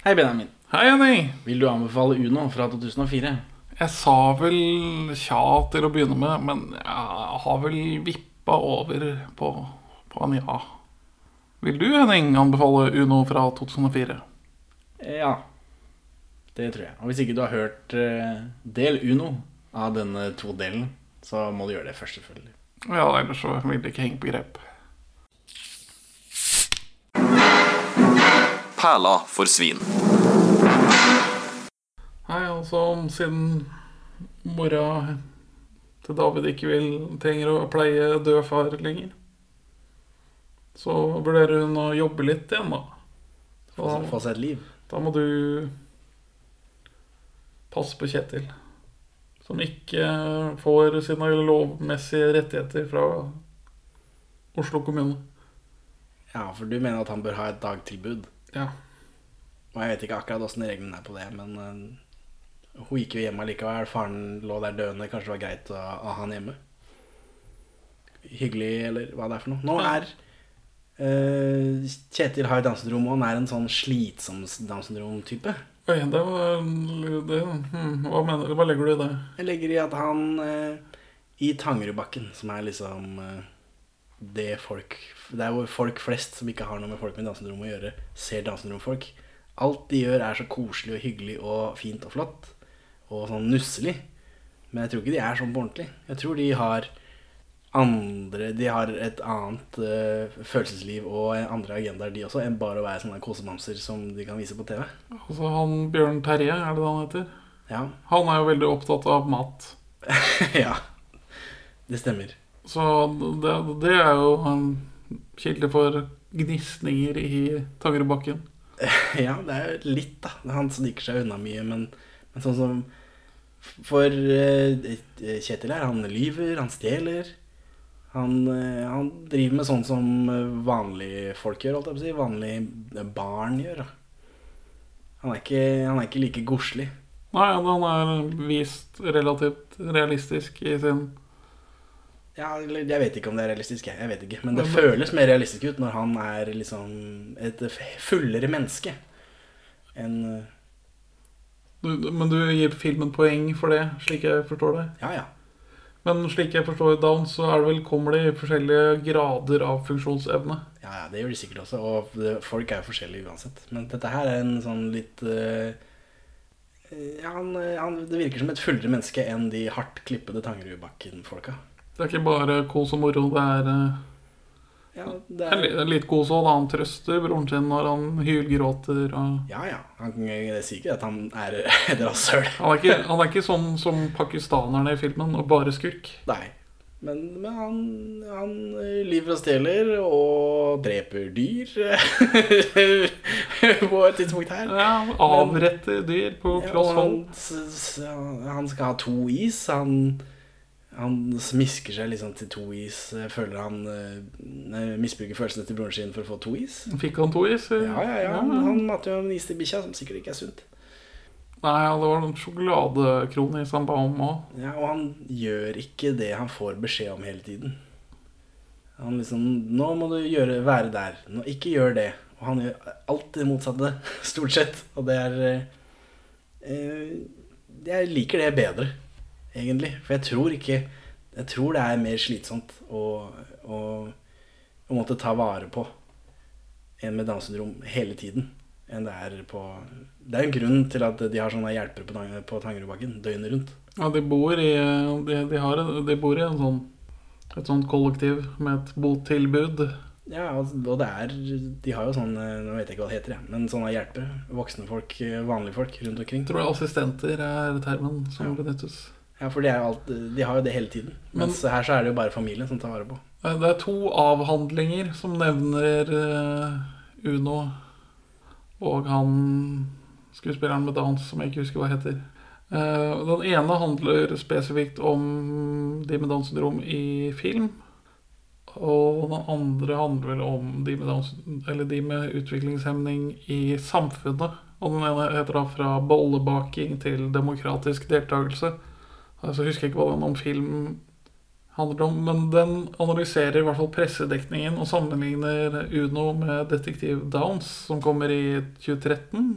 Hei, Benjamin. Hei, Henning. Vil du anbefale Uno fra 2004? Jeg sa vel tja til å begynne med, men jeg har vel vippa over på, på en ja. Vil du, Henning, anbefale Uno fra 2004? Ja, det tror jeg. Og hvis ikke du har hørt eh, del Uno av denne to-delen, så må du gjøre det først, selvfølgelig. Ja, ellers så vil det ikke henge på grep. Perla for svin. Nei, altså siden mora til David ikke vil, trenger å pleie død far lenger, så vurderer hun å jobbe litt igjen, da. Få, seg- få seg et liv. da må du passe på Kjetil, som ikke får sine lovmessige rettigheter fra Oslo kommune. Ja, for du mener at han bør ha et dagtilbud. Ja. Og jeg vet ikke akkurat åssen reglene er på det, men uh, hun gikk jo hjemme allikevel. Faren lå der døende. Kanskje det var greit å ha han hjemme. Hyggelig, eller hva det er for noe. Nå er uh, Kjetil har Downs syndrom, og han er en sånn slitsom Downs syndrom-type. Oi, det var det, hmm, hva, mener, hva legger du i det? Jeg legger i at han uh, i Tangerudbakken, som er liksom det folk Det er hvor folk flest som ikke har noe med folk med Downs syndrom å gjøre, ser Downs syndrom-folk. Alt de gjør, er så koselig og hyggelig og fint og flott. Og sånn nusselig. Men jeg tror ikke de er sånn på ordentlig. Jeg tror de har andre De har et annet uh, følelsesliv og andre agendaer, de også, enn bare å være sånne kosemamser som de kan vise på TV. Altså han Bjørn Terje, er det det han heter? Ja. Han er jo veldig opptatt av mat. ja. Det stemmer. Så det, det er jo en kilde for gnisninger i Tangerudbakken. Ja, det er jo litt, da. Han sniker seg unna mye, men, men sånn som For eh, Kjetil her, han lyver, han stjeler. Han, eh, han driver med sånn som vanlige folk gjør, holdt jeg på å si. Vanlige barn gjør. Da. Han er ikke, han er ikke like godslig. Nei, han er vist relativt realistisk i sin Ja, jeg vet ikke om det er realistisk, jeg. vet ikke. Men det føles mer realistisk ut når han er liksom et fullere menneske enn eh, Men du gir filmen poeng for det, slik jeg forstår det? Ja, ja. Men slik jeg forstår Down, så er det vel, kommer det i forskjellige grader av funksjonsevne. Ja, ja, det gjør de sikkert også. Og folk er jo forskjellige uansett. Men dette her er en sånn litt uh, han, han, Det virker som et fullere menneske enn de hardt klippede Tangerudbakken-folka. Det er ikke bare kos og moro. Det er eh, Ja, det er, litt kos òg. Han trøster broren sin når han hylgråter. Og ja, ja. Han, det sier ikke at han er et rasshøl. han, er ikke, han er ikke sånn som pakistanerne i filmen, og bare skurk. Nei. Men, men han, han lyver og stjeler og dreper dyr på et tidspunkt her. Ja, Avretter dyr på Ja, kloss han, hold. s- s- han skal ha to is. Han, han smisker seg liksom til to is. Føler han uh, misbruker følelsene til broren sin for å få to is. Fikk han to is? Ja, ja, ja. Han, han mater jo en is til bikkja, som sikkert ikke er sunt. Nei, det var noen sjokoladekronis han ba om òg. Ja, og han gjør ikke det han får beskjed om hele tiden. Han liksom 'Nå må du gjøre, være der. Nå, ikke gjør det.' Og han gjør alt det motsatte, stort sett. Og det er eh, Jeg liker det bedre, egentlig. For jeg tror ikke Jeg tror det er mer slitsomt å, å, å måtte ta vare på en med Downs syndrom hele tiden enn det er på Det er en grunn til at de har sånne hjelpere på, Tang- på Tangerudbakken døgnet rundt. Ja, de bor i de, de, har, de bor i en sånn et sånt kollektiv med et botilbud. Ja, og og det er De har jo sånn Nå vet jeg ikke hva det heter, jeg, men sånne hjelpere. Voksne folk, vanlige folk rundt omkring. Jeg tror assistenter er termen som Ja. benyttes. Ja, for de, alt, de har jo det hele tiden. Men- her så er det jo bare familien som tar vare på. Det er to avhandlinger som nevner eh, Uno og han skuespilleren med dans som jeg ikke husker hva heter. Eh, Den ene handler spesifikt om de med Downs syndrom i film. Og den andre handler vel om de med, dans, eller de med utviklingshemning i samfunnet. Og den ene heter da 'Fra bollebaking til demokratisk deltakelse'. Altså, jeg husker ikke hva den om film handler om, men den analyserer i hvert fall pressedekningen og sammenligner Uno med Detektiv Downs, som kommer i 2013.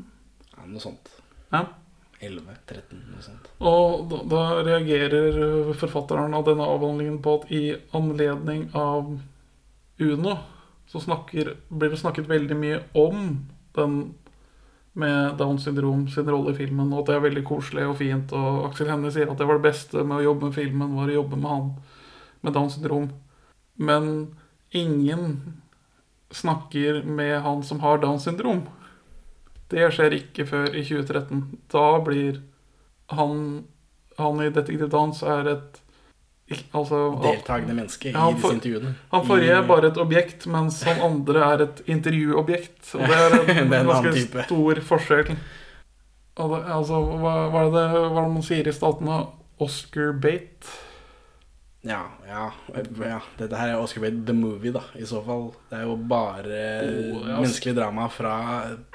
Ja, noe sånt. Ja. 11-13, noe sånt. Og da, da reagerer forfatteren av denne avhandlingen på at i anledning av Uno så snakker, blir det snakket veldig mye om den med Downs syndrom sin rolle i filmen, og at det er veldig koselig og fint. Og Aksel Hennie sier at det var det beste med å jobbe med filmen, var å jobbe med han med Downs syndrom. Men ingen snakker med han som har Downs syndrom. Det skjer ikke før i 2013. Da blir han Han i Detektiv Dans er et Altså Deltakende menneske i han disse intervjuene. Han forrige er bare et objekt, mens han andre er et intervjuobjekt. Og det er en, Det er en ganske stor forskjell. Altså, hva, hva er det hva er det man sier i statene? Oscar Bate? Ja, ja, ja. Dette her er Oscar Bate The Movie, da, i så fall. Det er jo bare Oh, menneskelig drama fra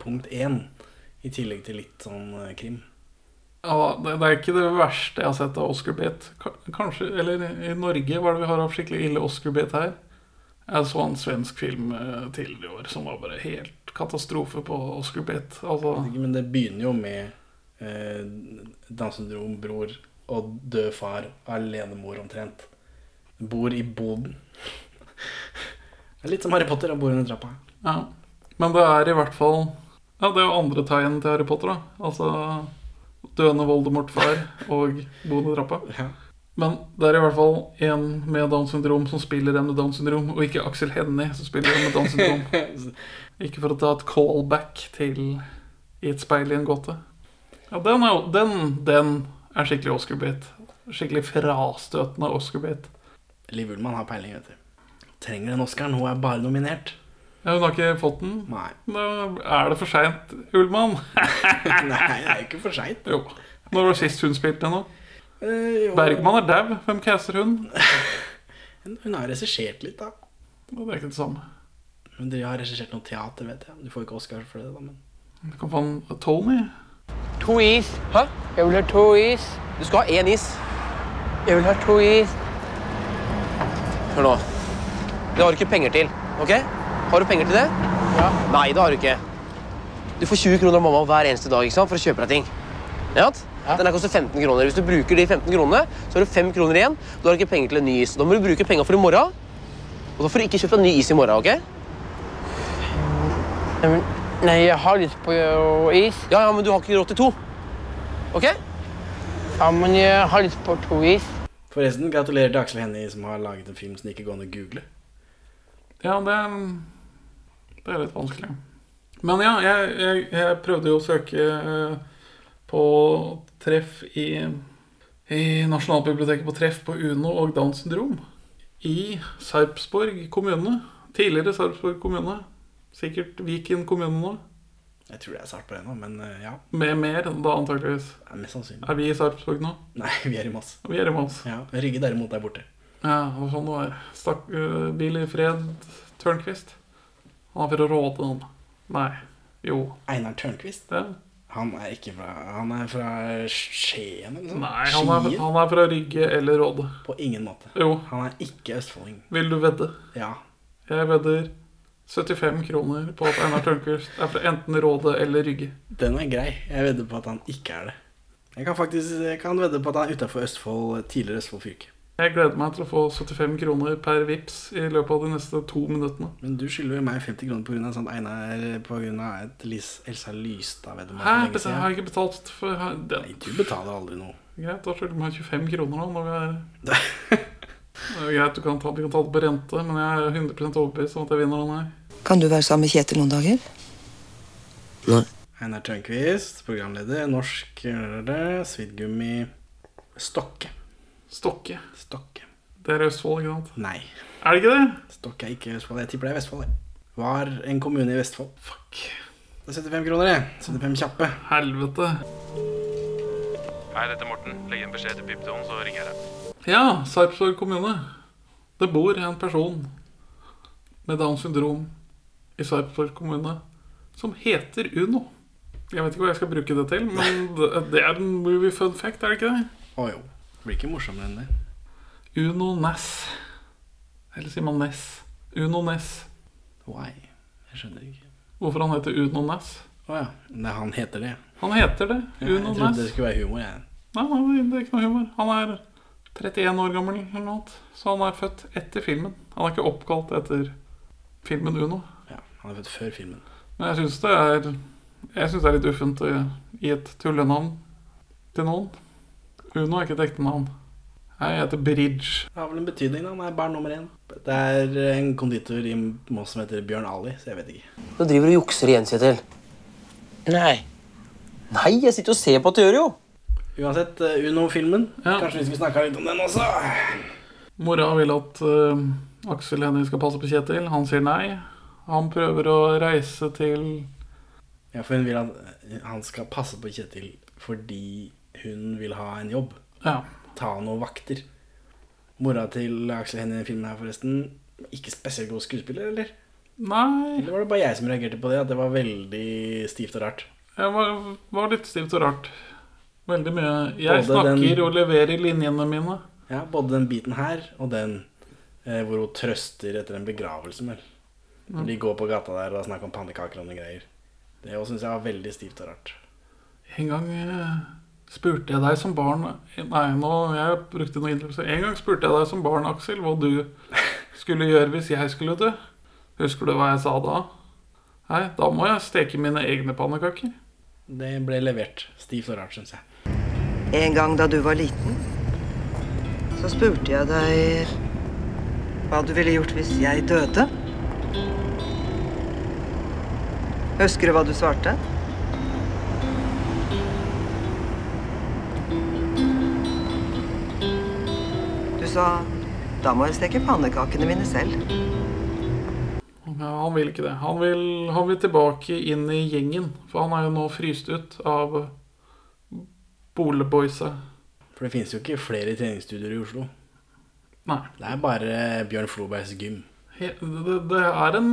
punkt én. I tillegg til litt sånn krim. Ja, det, det er ikke det verste jeg har sett av Oscar-bit. Kanskje, eller i Norge, hva er det vi har av skikkelig ille Oscar-bit her? Jeg så en svensk film eh, tidligere i år som var bare helt katastrofe på Oscar-bit. Altså, Men det begynner jo med eh, bror og død far, alenemor omtrent. Bor i boden. Litt som Harry Potter og bor under trappa. Ja, men det er i hvert fall Ja, det er jo andre tegn til Harry Potter, da. Altså døende Voldemort-far og boende trappa. Ja. Men det er i hvert fall en med Downs syndrom som spiller en med Downs syndrom, og ikke Aksel Hennie som spiller en med Downs syndrom. Ikke for å ta et callback til I et speil i en gåte. Ja, den er, den, den er skikkelig Oscar-bit. Skikkelig frastøtende Oscar-bit. Liv Ullmann har peiling, vet du. Trenger den Oscaren. Hun er bare nominert. Ja, hun har ikke fått den. Nei. Da er det for seint, Ullmann. Nei, det er ikke for seint. Jo. Når var det sist hun spilte nå? Eh. Bergman er dau. Hvem caster hun? Hun har regissert litt, da. Det er ikke det samme. Men de har regissert noe teater, vet jeg. Du får ikke Oscar for det, da, men Du kan få en Tony. To is. Hæ? Jeg vil ha to is. Du skal ha én is. Jeg vil ha to is. Hør nå. Det har du ikke penger til. ok? Har du penger til det? Ja. Nei, det har du ikke. Du får 20 kroner av mamma hver eneste dag ikke sant, for å kjøpe deg ting. Ja? Ja. Den her koster 15 kroner. Hvis du bruker de 15 kronene, så har du 5 kroner igjen. Da har du ikke penger til en ny is. Da må du bruke penger for i morgen. Og da får du ikke kjøpt deg ny is i morgen. ok? Nei, men, nei, jeg har lyst på is. Ja, ja, men du har ikke råd til to. Ok? Ja, men jeg har lyst på to is. Forresten, gratulerer til Aksel Hennie som har laget en film som ikke går an å google. Ja, det er, det er litt vanskelig. Men ja, jeg, jeg, jeg prøvde jo å søke eh, på treff i, i Nasjonalbiblioteket på treff på Uno og Downs syndrom. I Sarpsborg kommune. Tidligere Sarpsborg kommune. Sikkert Viken kommune nå. Jeg tror det er Sarpsborg ennå, nå, men eh, ja. Med mer, da antakeligvis. Ja, mest sannsynlig. Er vi i Sarpsborg nå? Nei, vi er i Moss. Vi er i Moss. Ja, Rygge derimot er borte. Ja, det var sånn det var. Stakk, uh, i Fred Tørnquist. Han er fra Råde, han. Nei. Jo. Einar Tørnquist. Ja. Han er ikke fra Han er fra Skien eller noe. Nei, han er, Skien? han er fra Rygge eller Råde. På ingen måte. Jo, Han er ikke østfolding. vil du vedde? Ja. Jeg vedder 75 kroner på at Einar Tørnquist er fra enten Råde eller Rygge. Den er grei. Jeg vedder på at han ikke er det. Jeg kan faktisk jeg kan vedde på at han er utafor Østfold, tidligere Østfold fylke. Jeg gleder meg til å få 75 kroner per vips i løpet av de neste to minuttene. Men du skylder jo meg 50 kroner pga. sånt Einar Pga. et Lis, Elsa Lystad. Vet du, Hæ? for lenge Har ikke betalt for det, Nei, du betaler aldri noe. Greit, da skylder du meg 25 kroner nå. Når vi er Det er greit, du kan ta, vi kan ta det på rente, men jeg er 100% overbevist om at jeg vinner den her. Kan du være sammen med Kjetil noen dager? Nei. Einar Tørnquist, programleder. Norsk øh, Svidgummi Stokke. Stokke. Stokke. Det er Østfold, ikke sant? Nei, Er det ikke det? Stokke er ikke Østfold. Jeg tipper det er Vestfold. jeg. Var en kommune i Vestfold. Fuck. Det er 75 kroner, jeg. 75 kjappe. Helvete. Hei, dette er Morten. Legg en beskjed til Pipton, så ringer jeg deg. Ja, Sarpsborg kommune. Det bor en person med Downs syndrom i Sarpsborg kommune som heter Uno. Jeg vet ikke hva jeg skal bruke det til, men det er en movie fun fact, er det ikke det? Å jo. Det blir ikke morsommere enn det. Uno Ness. Eller sier man Ness? Uno Ness. Why? Jeg skjønner ikke. Hvorfor han heter Uno Ness? Å ja. Nei, han heter det. Han heter det. Jeg Uno trodde det skulle være humor, jeg. Nei, nei, det er ikke noe humor. Han er 31 år gammel eller noe annet. Så han er født etter filmen. Han er ikke oppkalt etter filmen Uno. Ja, han er født før filmen. Men jeg syns det er Jeg synes det er litt uffent å gi et tullenavn til noen. Uno er ikke et ekte navn. Jeg heter Bridge. Det har vel en betydning, da. Han er barn nummer én. Det er en konditor i Moss som heter Bjørn Ali, så jeg vet ikke. Du driver og jukser igjen, Kjetil. Nei. Nei, jeg sitter og ser på at du gjør det jo. Uansett, eh, Uno-filmen. Ja. Kanskje vi skulle snakka litt om den også? Mora vil at uh, Aksel Hennie skal passe på Kjetil. Han sier nei. Han prøver å reise til Ja, for hun vil at han skal passe på Kjetil fordi hun vil ha en jobb. Ja. Ta noen vakter. Mora til Aksel Hennie i filmen her, forresten, ikke spesielt god skuespiller, eller? Nei. Eller var det bare jeg som reagerte på det? At det var veldig stivt og rart? Det var, var litt stivt og rart. Veldig mye. Jeg Både den- snakker og leverer linjene mine. Ja, både den biten her og den eh, hvor hun trøster etter en begravelse. Vel. Når de går på gata der og snakker om pannekaker og noen greier. Det syns jeg var veldig stivt og rart. En gang eh, spurte jeg deg som barn Nei, nå jeg brukte noen innlevelse. En gang spurte jeg deg som barn, Aksel, hva du skulle gjøre hvis jeg skulle dø. Husker du hva jeg sa da? Nei, da må jeg steke mine egne pannekaker. Det ble levert stivt og rart, syns jeg. En gang da du var liten, så spurte jeg deg hva du ville gjort hvis jeg døde. Husker du hva du svarte? Sa da må jeg steke pannekakene mine selv. Ja, han vil ikke det. Han vil, han vil tilbake inn i gjengen. For han er jo nå fryst ut av Boleboysa. For det finnes jo ikke flere treningsstudioer i Oslo. Nei. Det er bare Bjørn Flobergs gym. Det, det er en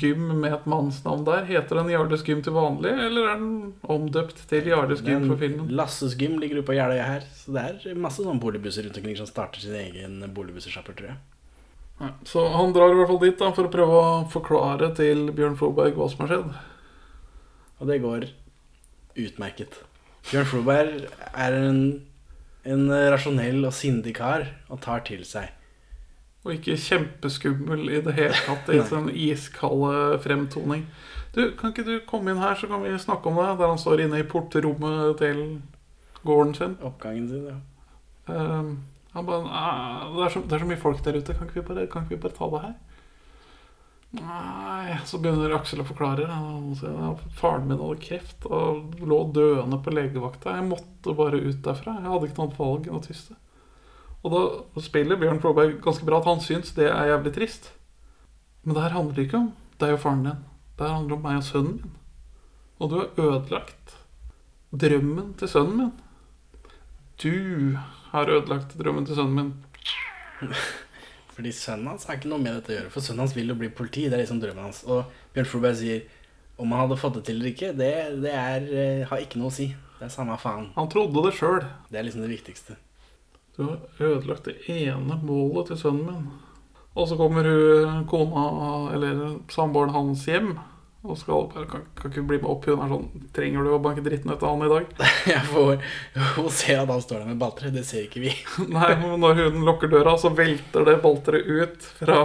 gym med et mannsnavn der. Heter den Jarles gym til vanlig, eller er den omdøpt til Jarles gym for filmen? Lasses gym ligger ute på Jeløya her. Så det er masse sånne boligbusser rundt omkring som starter sin egen boligbussjapper, tror jeg. Så han drar i hvert fall dit da for å prøve å forklare til Bjørn Floberg hva som har skjedd. Og det går utmerket. Bjørn Floberg er en, en rasjonell og sindig kar og tar til seg. Og ikke kjempeskummel i det hele tatt i sånn iskalde fremtoning. Du, kan ikke du komme inn her, så kan vi snakke om det? Der han står inne i portrommet til gården sin. Oppgangen sin, ja. Um, han bare det er, så, det er så mye folk der ute. Kan ikke vi bare, kan ikke vi bare ta det her? Nei Så begynner Aksel å forklare. Sier, «Ja, Faren min hadde kreft og lå døende på legevakta. Jeg måtte bare ut derfra. Jeg hadde ikke noe annet valg enn å tyste. Og da spiller Bjørn Froberg ganske bra at han syns det er jævlig trist. Men det her handler det ikke om deg og faren din. Det her handler om meg og sønnen min. Og du har ødelagt drømmen til sønnen min. Du har ødelagt drømmen til sønnen min. Fordi sønnen hans har ikke noe med dette å gjøre. For sønnen hans vil jo bli politi. Det er liksom drømmen hans. Og Bjørn Floberg sier om han hadde fått det til eller ikke, det, det er, eh, har ikke noe å si. Det er samme faen. Han trodde det sjøl. Det er liksom det viktigste. Du har ødelagt det ene målet til sønnen min. Og så kommer hun kona, eller samboeren hans, hjem. Og skal bare kan, kan ikke bli med opp. Hun er sånn Trenger du å banke dritten ut av han i dag? Jeg får Hun ser at han står der med balteret. Det ser ikke vi. Nei, men når hun lukker døra, så velter det balteret ut fra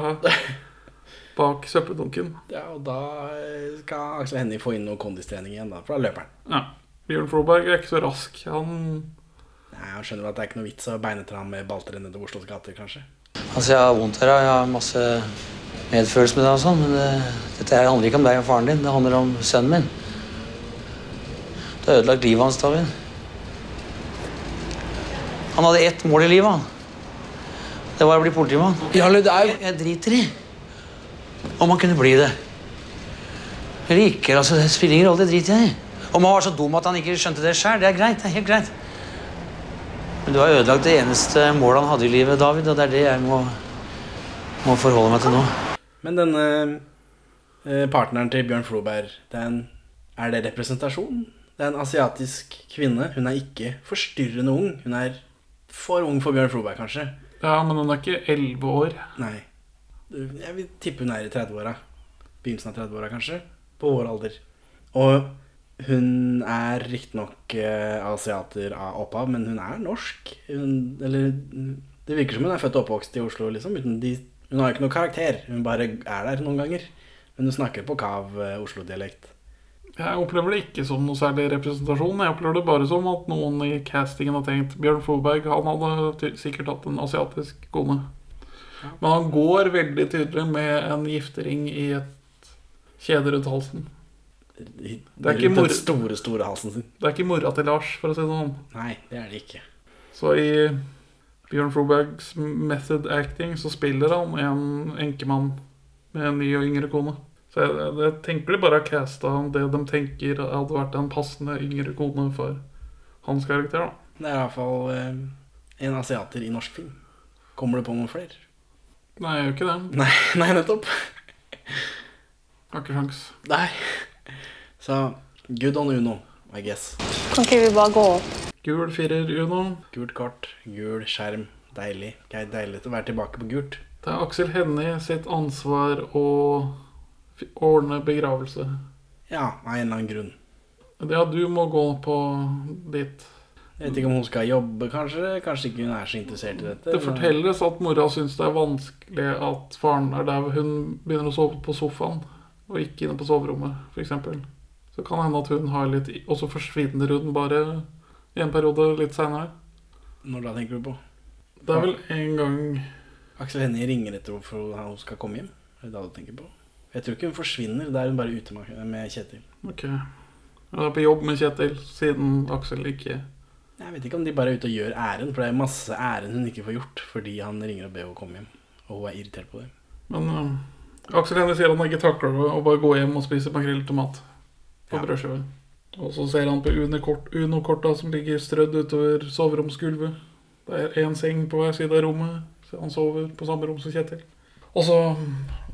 bak søppeldunken. Ja, og da eh, skal Aksel Hennie få inn noe kondistrening igjen, da. For da løper han. Ja. Bjørn Floberg er ikke så rask. Han Nei, Han skjønner at det er ikke noe vits å beinetre ham med balter nedover Oslos gater, kanskje. Altså, jeg har vondt her, jeg har masse medfølelse med deg og sånn, men det, dette her handler ikke om deg og faren din, det handler om sønnen min. Du har ødelagt livet hans, David. Han hadde ett mål i livet, han. Det var å bli politimann. Ja, det er Jeg, jeg driter i om han kunne bli det. Eller ikke, altså, det spiller ingen rolle, det driter jeg i. Om han var så dum at han ikke skjønte det sjøl, det er greit, det er helt greit. Men du har ødelagt det eneste målet han hadde i livet, David, og det er det jeg må, må forholde meg til nå. Men denne eh, partneren til Bjørn Floberg, den, er det representasjon? Det er en asiatisk kvinne. Hun er ikke forstyrrende ung. Hun er for ung for Bjørn Floberg, kanskje. Ja, men hun er ikke elleve år. Nei. Jeg vil tippe hun er i 30-åra. Begynnelsen av 30-åra, kanskje. På vår alder. Og Hun er riktignok uh, asiater av opphav, men hun er norsk. Hun, eller Det virker som hun er født og oppvokst i Oslo, liksom. De, hun har jo ikke noe karakter. Hun bare er der noen ganger. Men hun snakker på kav uh, Oslo-dialekt. Jeg opplever det ikke som noe særlig representasjon. Jeg opplever det bare som at noen i castingen har tenkt Bjørn Foberg, han hadde sikkert hatt en asiatisk kone. Men han går veldig tydelig med en giftering i et kjede rundt halsen. Rundt den store, store halsen sin. Det er ikke mora til Lars, for å si det sånn. Nei, det er det ikke. Så i Bjørn Frobergs method acting så spiller han en enkemann med en ny og yngre kone. Så jeg, jeg tenker de bare har casta det de tenker hadde vært en passende yngre kone for hans karakter. da. Det er iallfall eh, en asiater i norsk film. Kommer du på noen flere? Nei, jeg gjør ikke det. Nei, nei nettopp. Har ikke sjans. Nei. Så good on Uno, I guess. Kan ikke vi bare gå opp? Gul firer Uno. Gult kort, gul skjerm. Deilig. Er deilig å være tilbake på gult. Det er Aksel Hennie sitt ansvar å ordne begravelse. Ja, av en eller annen grunn. Ja, du må gå på dit. Jeg vet ikke om hun skal jobbe, kanskje. Kanskje ikke hun er så interessert i dette. Det fortelles at mora syns det er vanskelig at faren er der hun begynner å sove på sofaen, og ikke inne på soverommet, f.eks. Så kan det hende at hun har litt Og så forsvinner hun bare i en periode litt seinere. Når da tenker du på? Det er vel en gang Aksel Hennie ringer etter henne for at hun skal komme hjem. Er det da du tenker på? Jeg tror ikke hun forsvinner. Da er hun bare ute med Kjetil. Ok. Hun er på jobb med Kjetil, siden Aksel ikke Jeg vet ikke om de bare er ute og gjør ærend, for det er masse ærend hun ikke får gjort fordi han ringer og ber henne komme hjem. Og hun er irritert på det. Men øh, Aksel Hennie sier han ikke takler det å bare gå hjem og spise makrell i tomat på Ja. brødskive. Og så ser han på Uno-kort- Uno-korta som ligger strødd utover soveromsgulvet. Det er én seng på hver side av rommet, så han sover på samme rom som Kjetil. Og så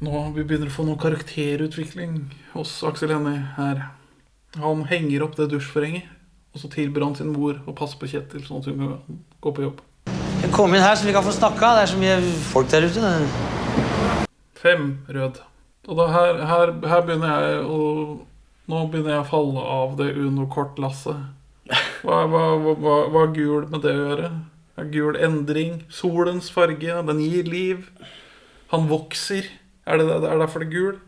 nå vi begynner å få noe karakterutvikling hos Aksel Hennie her. Han henger opp det dusjforhenget, og så tilbyr han sin mor å passe på Kjetil, sånn at hun kan gå på jobb. Kom inn her så vi kan få snakka. Det er så mye folk der ute. Fem rød. Og da her, her, her begynner jeg å Nå begynner jeg å falle av det Uno-kortlasset. Hva, hva, hva, hva, er gul med det å gjøre? Er gul endring? Solens farge, den gir liv. Han vokser. Er det, er det derfor det er gul?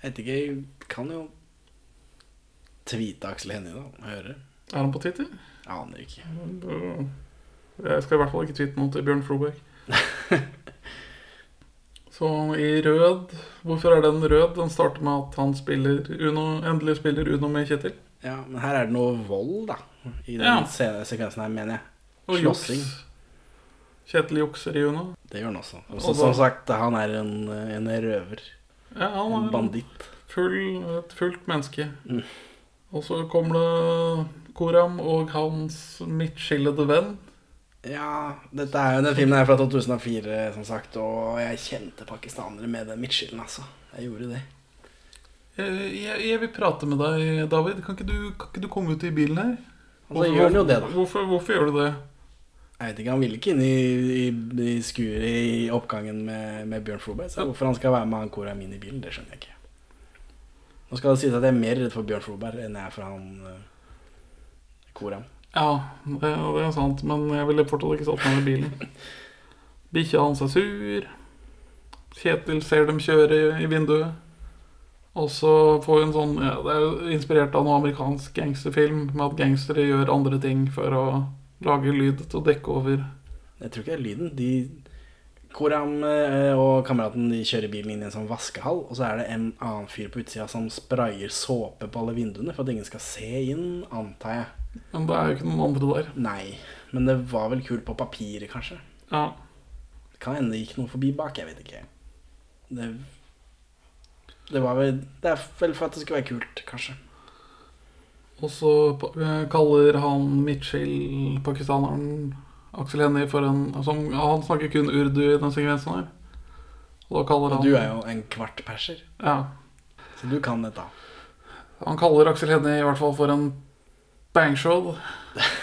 Jeg vet ikke, jeg kan jo tweete Aksel Hennie, da. Høre. Er han på Twitter? Aner ikke. Jeg skal i hvert fall ikke tweete noe til Bjørn Floberg. Så i rød Hvorfor er den rød? Den starter med at han spiller Uno, endelig spiller Uno med Kjetil. Ja, men her er det noe vold, da. I den Ja. sekvensen her, mener jeg. Og. Slåssing. Kjetil jukser i Uno. Det gjør han også. Og så, som sagt, han er en, en røver. Ja, han En er banditt. full, et fullt menneske. Mm. Og så kommer det Koram og hans midtskillede venn. Ja, dette er jo den filmen er fra 2004, som sagt, og jeg kjente pakistanere med den midtskillen, altså. Jeg gjorde det. Jeg, jeg, jeg vil prate med deg, David. Kan ikke du, kan ikke du komme ut i bilen her? Altså, så gjør han jo det, da. Hvorfor, hvorfor gjør du det? Jeg vet ikke, Han ville ikke inn i, i, i skuret i oppgangen med, med Bjørn Floberg. Så hvorfor han skal være med han Koram inn i bilen, det skjønner jeg ikke. Nå skal det sies at jeg er mer redd for Bjørn Floberg enn jeg er for han uh, Koram. Ja, det, det er sant, men jeg ville fortsatt ikke satt meg i bilen. Bikkja hans er sur. Kjetil ser dem kjøre i vinduet. Og så får en sånn ja, Det er jo inspirert av noe amerikansk gangsterfilm med at gangstere gjør andre ting for å lage lyd til å dekke over. Jeg tror ikke det er lyden. De, Koram eh, og kameraten de kjører bilen inn i en sånn vaskehall, og så er det en annen fyr på utsida som sprayer såpe på alle vinduene for at ingen skal se inn, antar jeg. Men det er jo ikke noen andre der. Nei, men det var vel kult på papiret, kanskje. Ja, Det kan hende det gikk noe forbi bak, jeg vet ikke. Det, det var vel Det er vel for at det skulle være kult, kanskje. Og så eh, kaller han Mitchell, pakistaneren, Aksel Hennie for en som, Han snakker kun urdu i den sekvensen her. Og kaller Og han du er jo en kvart perser, Ja. så du kan dette. Han kaller Aksel Hennie i hvert fall for en bangshod.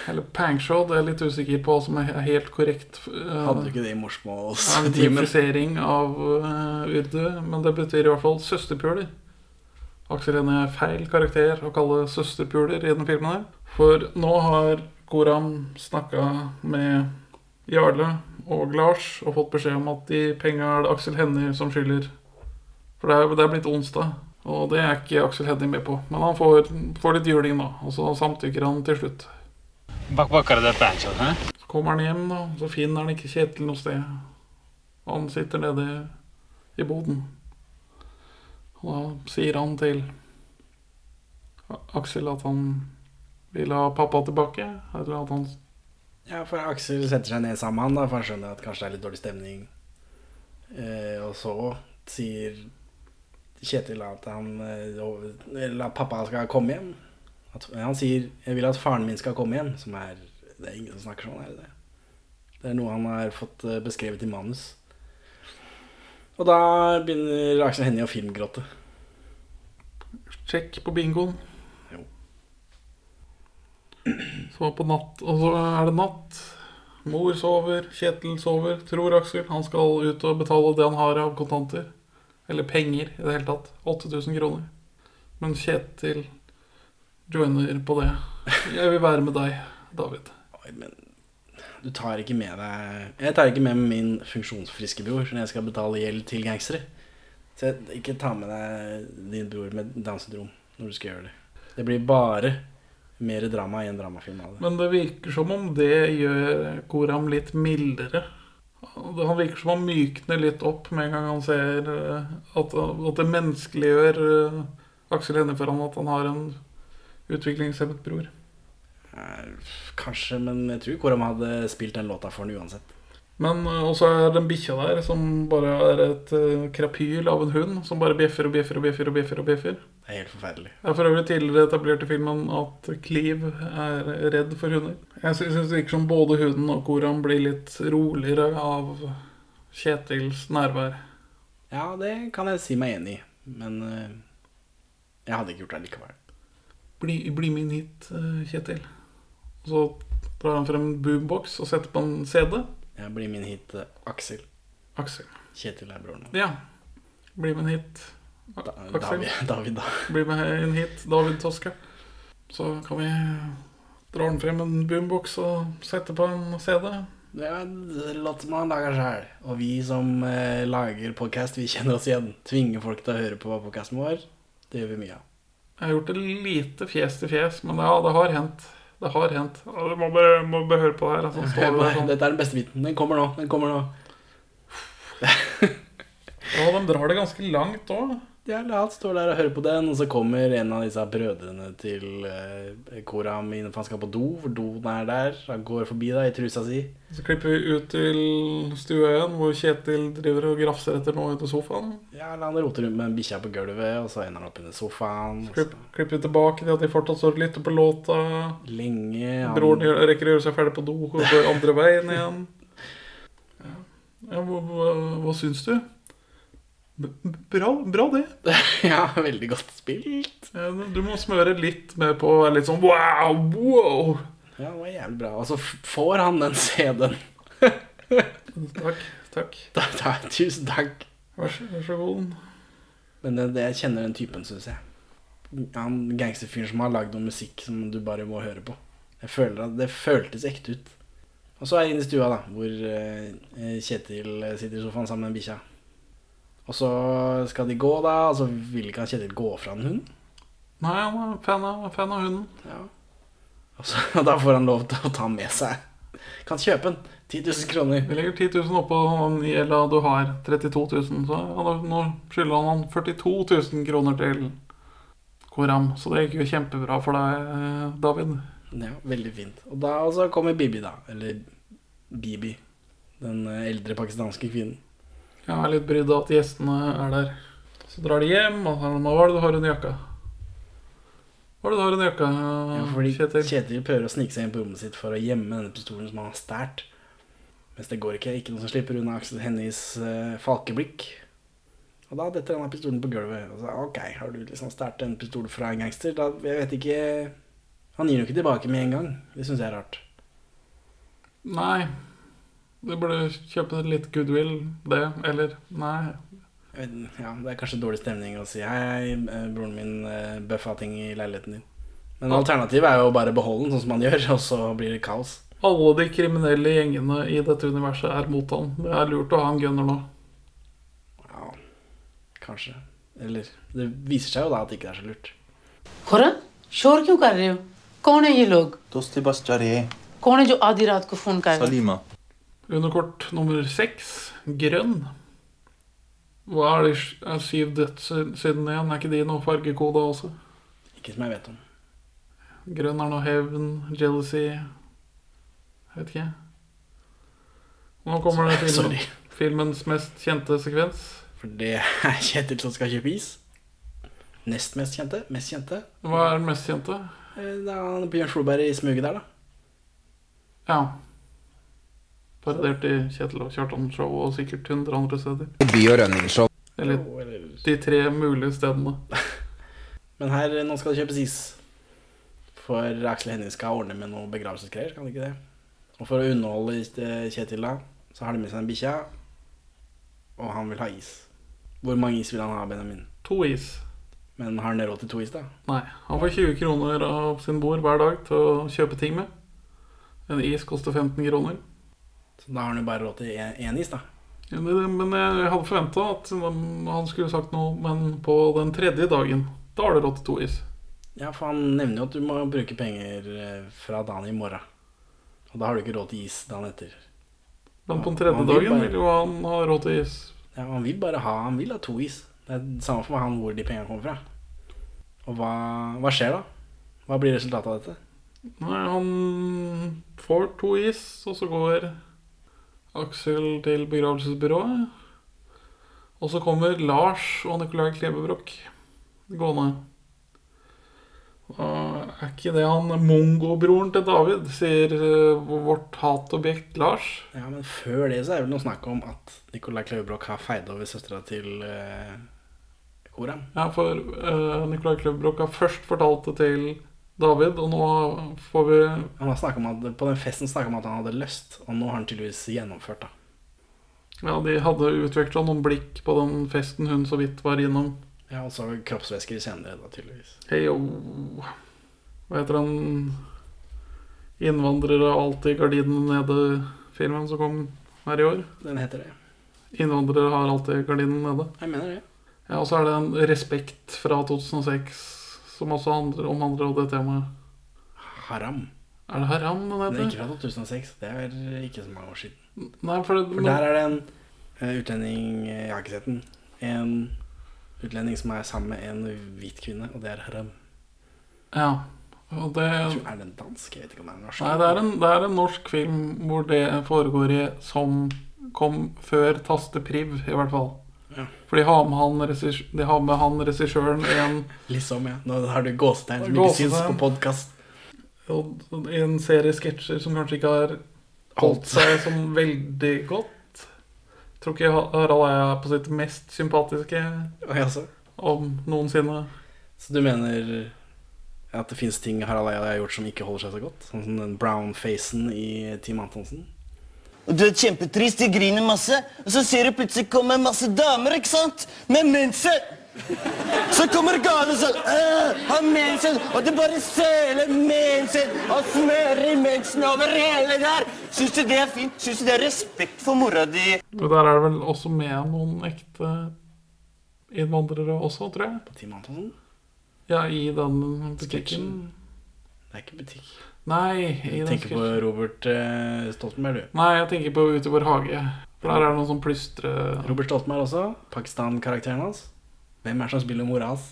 Eller pangshod. Jeg er litt usikker på hva som er helt korrekt. eh, Hadde ikke det i morsmålstimen? Av uh, urdu. Men det betyr i hvert fall søsterpuler. Aksel Hennie er feil karakter å kalle søsterpuler i den filmen her. For nå har Koram snakka med Jarle og Lars og fått beskjed om at de penga er det Aksel Hennie som skylder. For det er, det er blitt onsdag, og det er ikke Aksel Hennie med på. Men han får, får litt juling, da, og så samtykker han til slutt. Bak bakkar det banjo, hæ? Så kommer han hjem, da, og så finner han ikke Kjetil noe sted. Han sitter nede i boden. Og da sier han til Aksel at han vil ha pappa tilbake. Eller at han Ja, for Aksel setter seg ned sammen med han, da, for han skjønner at kanskje det er litt dårlig stemning. Eh, og så sier Kjetil at han eh, Eller at pappa skal komme hjem. At, han sier 'jeg vil at faren min skal komme hjem', som er Det er ingen som snakker sånn, er det det? Det er noe han har fått eh, beskrevet i manus. Og da begynner Aksel Hennie å filmgråte. Sjekk på bingoen. Jo. Så på natt, og så er det natt. Mor sover, Kjetil sover, tror Aksel. Han skal ut og betale det han har av kontanter. Eller penger i det hele tatt. 8000 kroner. Men Kjetil joiner på det. Jeg vil være med deg, David. Oi, men du tar ikke med deg Jeg tar ikke med meg min funksjonsfriske bror når jeg skal betale gjeld til gangstere. Så jeg, ikke ta med deg din bror med Downs syndrom når du skal gjøre det. Det blir bare mer drama i en dramafilm av det. Men det virker som om det gjør Koram litt mildere. Han virker som han mykner litt opp med en gang han ser eh, at, at det menneskeliggjør eh, Aksel Hennie for ham at han har en utviklingshemmet bror. Eh, Kanskje, men jeg tror Koram hadde spilt den låta for han uansett. Men eh, også er den bikkja der som bare er et eh, krapyl av en hund som bare bjeffer og bjeffer og bjeffer. og bjeffer og bjeffer. Det er helt forferdelig. Jeg har for øvrig tidligere etablert i filmen at Cliv er redd for hunder. Jeg syns det virker som både hunden og Koram blir litt roligere av Kjetils nærvær. Ja, det kan jeg si meg enig i, men eh, jeg hadde ikke gjort det likevel. Bli, bli med inn hit, Kjetil. Så drar han frem en boombox og setter på en CD. Jeg blir min hit eh, Aksel. Aksel. Kjetil er broren. Ja. Bli med inn hit. A- Da, Aksel. David, David, da. Bli med inn hit, David Toske. Så kan vi dra den frem en boombox og sette på en CD. Ja, låt en han man lager sjøl. Og vi som eh, lager podkast, vi kjenner oss igjen. Tvinger folk til å høre på podkasten vår. Det gjør vi mye av. Jeg har gjort det lite fjes til fjes, men ja, det har hendt. Det har hendt. Du må bare, må bare høre på det her. Altså, står det sånn. Dette er den beste biten. Den kommer nå. Den kommer nå. Ja, de drar det ganske langt òg. Ja, han står der og hører på den, og så kommer en av disse brødrene til eh, Koram inn for han skal på do, for doen er der. Han går forbi da i trusa si. Så klipper vi ut til stua igjen, hvor Kjetil driver og grafser etter noe under sofaen. Ja, Han roter rundt med en bikkja på gulvet, og så ender han opp under sofaen. Så Klipp, klipper vi tilbake til at de fortsatt står og lytter på låta. Lenge han, Broren rekker å gjøre seg ferdig på do og går andre veien igjen. Ja, hva, hva, hva syns du? Bra, bra det. Ja, veldig godt spilt. Du må smøre litt mer på litt sånn wow, wow. Ja, det var jævlig bra. Og så får han den CD-en. Takk. takk. Da, da, tusen takk. Vær så, vær så god. Men det, det, jeg kjenner den typen, syns jeg. Han gangsterfyren som har lagd noe musikk som du bare må høre på. Jeg føler at Det føltes ekte ut. Og så er jeg inne i stua, da, hvor eh, Kjetil sitter i sofaen sammen med bikkja. Og så skal de gå, da, og så vil ikke han Kjetil gå fra en hund. Nei, han er fan av, fan av hunden. Ja. Og så, da får han lov til å ta den med seg. Kan kjøpe den. 10 000 kroner. Vi legger 10 000 oppå den gjelda du har, 32 000. Så ja, nå skylder han han 42 000 kroner til Koram. Så det gikk jo kjempebra for deg, eh, David. Ja, veldig fint. Og da og så kommer Bibi, da. Eller Bibi. Den eh, eldre pakistanske kvinnen. Jeg er litt brydd av at gjestene er der. Så drar de hjem, og så hva er det du har under jakka? Hva er det du har under jakka, Ja, fordi Kjetil? Kjetil prøver å snike seg inn på rommet sitt for å gjemme denne pistolen som han har stært. Mens det går ikke. Ikke noen som slipper unna Aksel Hennies uh, falkeblikk. Og da detter denne pistolen på gulvet. Og så, ok, har du liksom stært en pistol fra en gangster? Da, jeg vet ikke Han gir den jo ikke tilbake med en gang. Det syns jeg er rart. Nei. Du burde kjøpe litt goodwill, det. Eller nei. Jeg vet, ja, Det er kanskje dårlig stemning å si hei, eh, broren min eh, bøffa ting i leiligheten din. Men alternativet er jo å bare beholde den sånn som han gjør, og så blir det kaos. Alle de kriminelle gjengene i dette universet er mot han. Det er lurt å ha en gunner nå. Ja, kanskje. Eller det viser seg jo da at det ikke er så lurt. Khurram शोर क्यों कर रहे हो कौन है ये लोग दोस्ती बस जा रही है कौन है जो आधी रात को फोन कर रहा under kort nummer seks, grønn. Hva er det er syv døds siden én? Er ikke de noe fargekode også? Ikke som jeg vet om. Grønn er noe hevn, jealousy Jeg vet ikke. Nå kommer det filmen, filmens mest kjente sekvens. For det er Kjetil som skal kjøpe is. Nest mest kjente. Mest kjente. Hva er den mest kjente? Eh, det er Bjørn Solberg i smuget der, da. Ja. Parodiert i Kjetil og Kjartan-show og sikkert 100 andre steder. By- og rønningsshow. Eller Jo, eller- de tre mulige stedene. Men her, nå skal det kjøpes is. For Aksel Hennie skal ordne med noe begravelsesgreier, skal han ikke det? Og for å underholde eh, Kjetil da, så har de med seg en bikkja, og han vil ha is. Hvor mange is vil han ha, Benjamin? To is. Men har han råd til to is, da? Nei, han får 20 kroner av sin bord hver dag til å kjøpe ting med. En is koster 15 kroner. Så da har han jo bare råd til én is, da. Ja, men jeg hadde forventa at han skulle sagt noe, men på den tredje dagen, da har du råd til to is. Ja, for han nevner jo at du må bruke penger eh, fra dagen i morgen. Og da har du ikke råd til is dagen etter. Men på den tredje han vil dagen bare- vil jo han ha råd til is. Ja, han vil bare ha Han vil ha to is. Det er det samme for han hvor de pengene kommer fra. Og hva, hva skjer da? Hva blir resultatet av dette? Nei, han får to is, og så går Aksel til begravelsesbyrået. Og så kommer Lars og Nicolai Klebebrok gående. Og er ikke det han mongobroren til David, sier eh, vårt hatobjekt Lars? Ja, men før det så er det vel noe snakk om at Nicolai Klebebrok har feid over søstera til uh, Koram. Ja, for uh, Nicolai Klebebrok har først fortalt det til David, og nå får vi Han har om at, På den festen snakka om at han hadde lyst, og nå har han tydeligvis gjennomført. da Ja, de hadde utveksla noen blikk på den festen hun så vidt var innom. Ja, Og så kroppsvæsker senere, da, tydeligvis. Hei, yo. Hva heter den innvandrere alltid gardinene nede-filmen som kom her i år? Den heter det. Innvandrere har alltid gardinene nede. Jeg mener det. Ja, Og så er det en Respekt fra 2006 som også handler, omhandler det temaet. Haram. Er det Haram den Den er ikke fra 2006. Det er ikke så mange år siden. Nei, for, det, For der er det en uh, utlending eh, Jeg har ikke sett den. En utlending som er sammen med en hvit kvinne, og det er haram. Ja. Og det, Jeg tror, er den dansk? Jeg vet ikke om det er norsk. Nei, det er, en, det er en norsk film hvor det foregår i som kom før Tastepriv, i hvert fall. Ja. For de har med han, regissør, de har med han regissøren en, Liksom, ja. Nå har du gåsetegn som ikke syns på podkast. en serie sketsjer som kanskje ikke har holdt seg sånn veldig godt. Jeg tror ikke Harald er på sitt mest sympatiske om noensinne. Så du mener at det fins ting Harald Eia har gjort som ikke holder seg så godt? Sånn som den brown-facen i Team Antonsen? Og du er kjempetrist, de griner masse, og så ser du plutselig komme masse damer, ikke sant? Med mensen! Så kommer gale sånn Har mensen! Og det bare søler mensen og smører mensen over hele der! Syns du det er fint? Syns du det er respekt for mora di? Og der er det vel også med noen ekte innvandrere også, tror jeg. På Team Antonsen? Ja, i den butikken. Det er ikke butikk. Nei, jeg, Du den tenker på. Robert eh, Stoltenberg, du. Nei, jeg tenker på Ute i vår hage. For der er det noen som plystre Robert Stoltenberg også. Pakistan-karakteren hans. Hvem er det som spiller mora hans?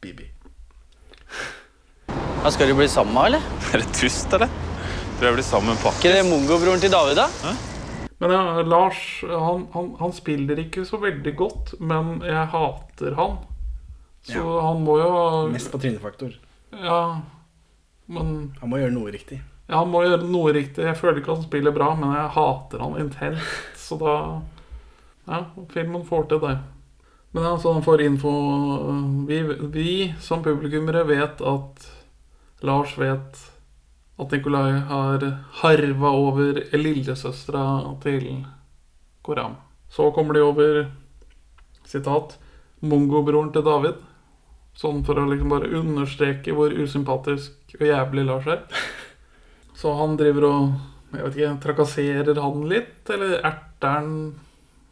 Bibi. Ja, skal de bli sammen, eller? Er det tust, eller? Tror jeg blir sammen med pakke. Ikke det mongobroren til David, da? Men ja, Lars han, han, han spiller ikke så veldig godt, men jeg hater han. Så Ja. han må jo Mest på trynefaktor. Ja, men Han må gjøre noe riktig. ja, Han må gjøre noe riktig. Jeg føler ikke han spiller bra, men jeg hater han intenst. Så da Ja, filmen får til det. Men ja, så han får info vi, vi som publikummere vet at Lars vet at Nikolai har harva over lillesøstera til Koram. Så kommer de over sitat, mongobroren til David. Sånn for å liksom bare understreke hvor usympatisk og jævlig Lars her. Så han driver og jeg vet ikke, trakasserer han litt, eller erter han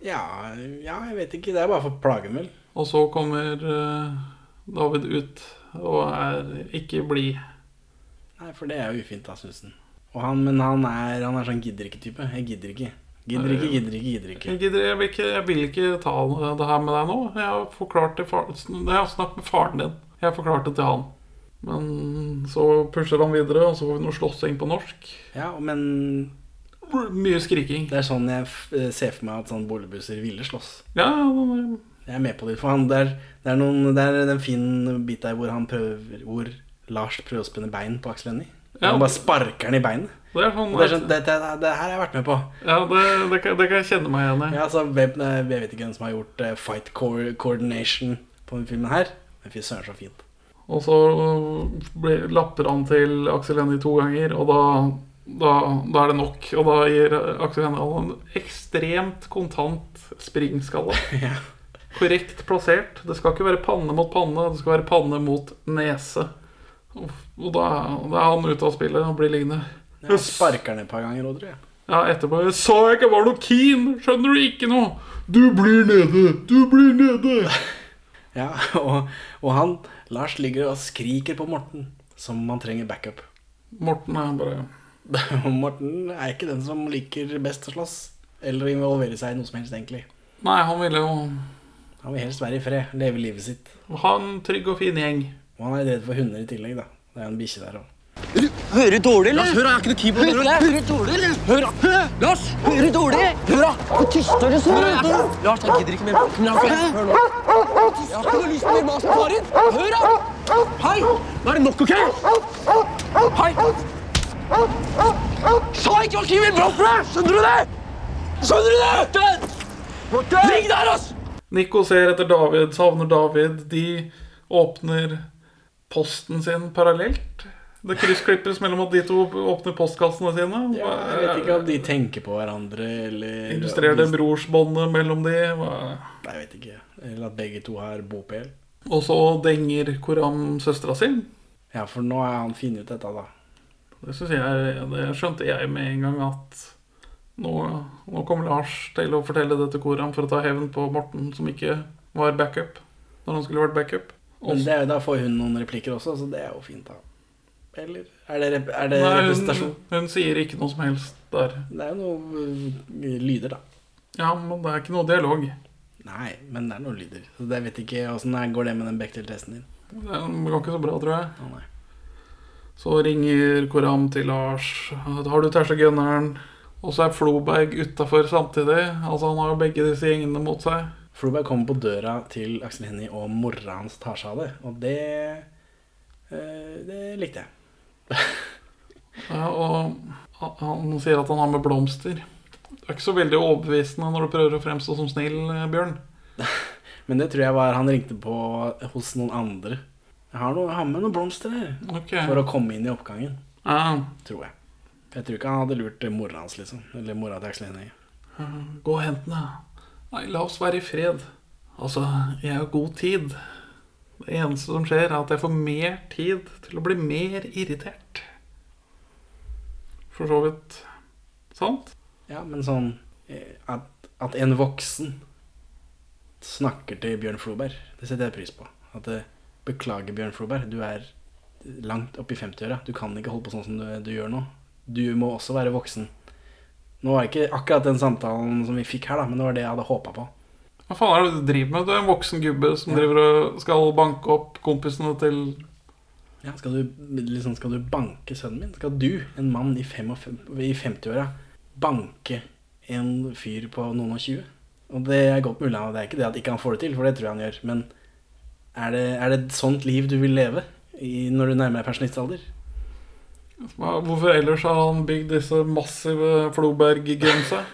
Ja, ja, jeg vet ikke. Det er bare for plagen, vel. Og så kommer eh, David ut og er ikke blid. Nei, for det er jo ufint, da, syns han. Men han er, han er sånn gidder ikke-type. Jeg gidder ikke. Gidder ikke, gidder ikke, gidder ikke. Jeg, gidder, jeg, vil ikke, jeg vil ikke ta det her med deg nå. Jeg har forklart det far, Jeg har snakket med faren din. Jeg har forklart det til han. Men så pusher han videre, og så får vi noe slåssing på norsk. Ja, men Mye skriking. Det er sånn jeg ser for meg at sånne boligbusser ville slåss. Ja, den- Jeg er med på det. For han, det, er, det, er noen, det er en fin bit der hvor han prøver Hvor Lars prøver å spenne bein på Aksel Hennie. Ja. Han bare sparker den i beinet. Det er sånn det, er sånn, det, det, det her har jeg vært med på. Ja, det, det, kan, kan jeg kjenne meg igjen i. Ja, altså, jeg vet ikke hvem som har gjort eh, fight coordination på denne filmen her. Men fy søren, så fint. Og så ble, lapper han til Aksel Hennie to ganger, og da, da, da er det nok. Og da gir Aksel Hennie han en ekstremt kontant springskalle. Korrekt plassert. Det skal ikke være panne mot panne, det skal være panne mot nese. Og, og da, da er han ute av spillet og blir liggende. Jeg sparker han et par ganger òg, tror jeg. Ja, etterpå jeg sa jeg ikke var noe keen! Skjønner du ikke noe? Du blir nede! Du blir nede! Ja, og, og han, Lars, ligger og skriker på Morten som han trenger backup. Morten er bare Morten er ikke den som liker best å slåss. Eller involvere seg i noe som helst, egentlig. Nei, han ville jo Han vil helst være i fred, leve livet sitt. ha en trygg og fin gjeng. Og han er redd for hunder i tillegg, da. Det er en bikkje der òg. Hører du dårlig, eller? Lars, hør, jeg har ikke noe keyboard. Hører du- hører du dårlig, eller? Hør, da. Lars, hører du dårlig? Hør, da. Hvor tystere så Hør, jeg, Lars, jeg gidder ikke mer. Lars, hør nå. Jeg har ikke noe lyst på mer mas med faren. Hør, da! Hei! Nå er det nok, OK? Hei! Sa ikke å skrive for deg! Skjønner du det? Skjønner du det? Morten! Ligg der, ass! Nico ser etter David, savner David. De åpner posten sin parallelt. Det kryssklippes mellom at de to åpner postkassene sine. Ja, Jeg vet ikke om de tenker på hverandre, eller Illustrerer det brorsbåndet mellom de. Hva- Jeg vet ikke. Eller at begge to har bopel. Og så denger Koram søstera si. Ja, for nå har han funnet ut dette, da. Det, synes jeg, det skjønte jeg med en gang at nå, nå kommer Lars til å fortelle det til Koram for å ta hevn på Morten, som ikke var backup når han skulle vært backup. Men det, er jo- da får hun noen replikker også, så det er jo fint, da. Eller er det, er det Nei, representasjon? hun, hun sier ikke noe som helst der. Det er jo noe uh, lyder, da. Ja, men det er ikke noe dialog. Nei, men det er noen lyder. Så jeg vet ikke åssen går det med den Bechdel-testen din. Det går ikke så bra, tror jeg. Å, nei. Så ringer Koram til Lars. Har du tæsja gunneren? Og så er Floberg utafor samtidig. Altså Han har begge disse gjengene mot seg. Floberg kommer på døra til Aksel Hennie, og mora hans tar seg av det. Og det eh, Det likte jeg. Ja, og han sier at han har med blomster. Det er ikke så veldig overbevisende når du prøver å fremstå som snill, eh, Bjørn. Men det tror jeg var han ringte på hos noen andre. Jeg har, noe, jeg har med noen blomster her. okay. For å komme inn i oppgangen. Ja. Tror jeg. Jeg tror ikke han hadde lurt mora hans, liksom. Eller mora til Aksel Hennie. Gå og hent den, da. Nei, la oss være i fred. Altså, jeg har god tid. Det eneste som skjer, er at jeg får mer tid til å bli mer irritert. For så vidt sant. Ja, men sånn eh, at, at en voksen snakker til Bjørn Floberg, det setter jeg pris på. At det, Beklager, Bjørn Floberg, du er langt oppi 50-åra. Du kan ikke holde på sånn som du, du gjør nå. Du må også være voksen. Nå var det ikke akkurat den samtalen som vi fikk her, da, men det var det jeg hadde håpa på. Hva faen er det du driver med? Du er en voksen gubbe som Ja. driver og skal banke opp kompisene til Ja, skal, du, liksom, skal du banke sønnen min? Skal du, en mann i, i 50-åra, banke en fyr på noen og 20? Og det er godt mulig, og det er ikke det at ikke han får det til, for det tror jeg han gjør. Men er det, er det et sånt liv du vil leve i, når du nærmer deg pensjonistalder? Hvorfor ellers har han bygd disse massive Floberg-grensa?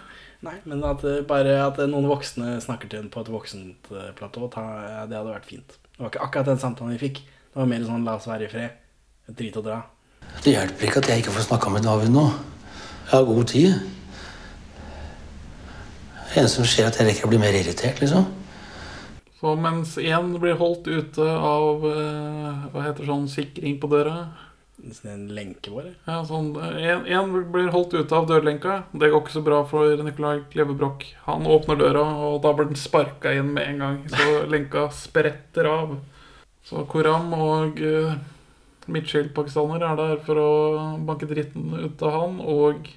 Nei, men at, eh, bare at noen voksne snakker til en på et voksent eh, platå, det hadde vært fint. Det var ikke akkurat den samtalen vi fikk. Det var mer sånn 'la oss være i fred'. Drit og dra. Det hjelper ikke at jeg ikke får snakka med David nå. Jeg har god tid. Det eneste som skjer, er at jeg rekker å bli mer irritert, liksom. Så mens én blir holdt ute av eh, Hva heter sånn sikring på døra? En lenke bare. Ja, sånn, en, en blir holdt ute av dørlenka. Det går ikke så bra for Nicolai Klevebrok. Han åpner døra, og da blir den sparka inn med en gang. Så lenka spretter av. Så Koram og uh, midtskill-pakistaner er der for å banke dritten ut av han og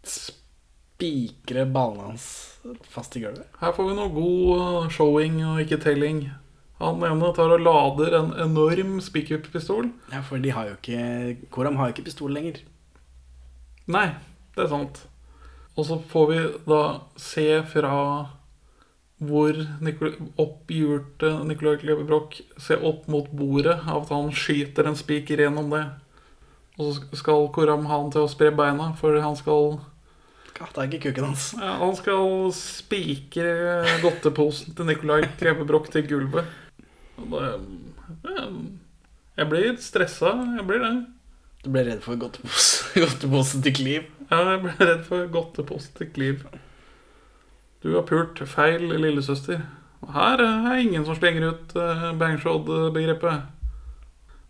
Spikre ballene hans fast i gulvet. Her får vi noe god uh, showing og ikke telling. Han ene tar og lader en enorm speakerpistol. Ja, for de har jo ikke Koram har jo ikke pistol lenger. Nei, det er sant. Og så får vi da se fra hvor oppgjorte Nicolai Kleve Broch ser opp mot bordet av at han skyter en spiker gjennom det. Og så skal Koram ha han til å spre beina, for han skal Skal det er ikke kuken hans. ja, Han skal spikre godteposen til Nicolai Kleve Broch til gulvet. Jeg blir stressa. Jeg blir det. Du ble redd for godtepose- godteposen til Kliv? Ja, jeg ble redd for godteposen til Kliv. Du har pult feil lillesøster. Og her er ingen som slenger ut uh, bangshot-begrepet.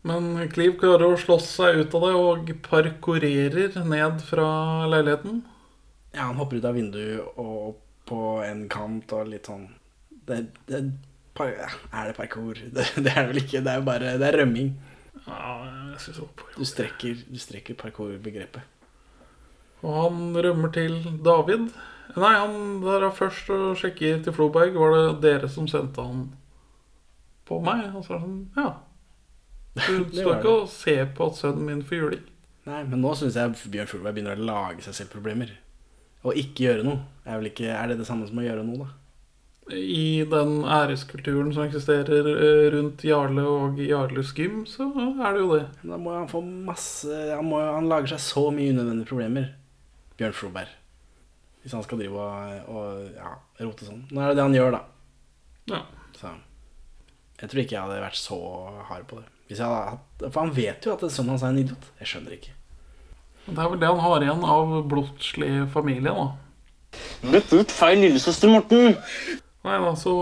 Men Kliv klarer å slåss seg ut av det og parkorerer ned fra leiligheten. Ja, han hopper ut av vinduet og på en kant og litt sånn det, det, Er det parkour? Det, det er det vel ikke. Det er jo bare Det er rømming. Ja, jeg synes Du strekker, du strekker parkour-begrepet. Og han rømmer til David. Nei, han drar først og sjekker til Floberg. Var det dere som sendte han på meg? Og så er det sånn, ja. Du står ikke og ser på at sønnen min får juling. Nei, men nå syns jeg Bjørn Floberg begynner å lage seg selv problemer. Å ikke gjøre noe. Er, ikke, er det det samme som å gjøre noe, da? I den æreskulturen som eksisterer eh, rundt Jarle og Jarles gym, så er det jo det. Da må han få masse Han, må, han lager seg så mye unødvendige problemer. Bjørn Floberg. Hvis han skal drive og, og ja, rote sånn. Nå er det det han gjør, da. Ja. Så jeg tror ikke jeg hadde vært så hard på det. Hvis jeg hadde hatt, for han vet jo at det er sånn han er en idiot. Jeg skjønner ikke. Det er vel det han har igjen av blodslig familie, da. Du ut feil lillesøster, Morten. Nei da, så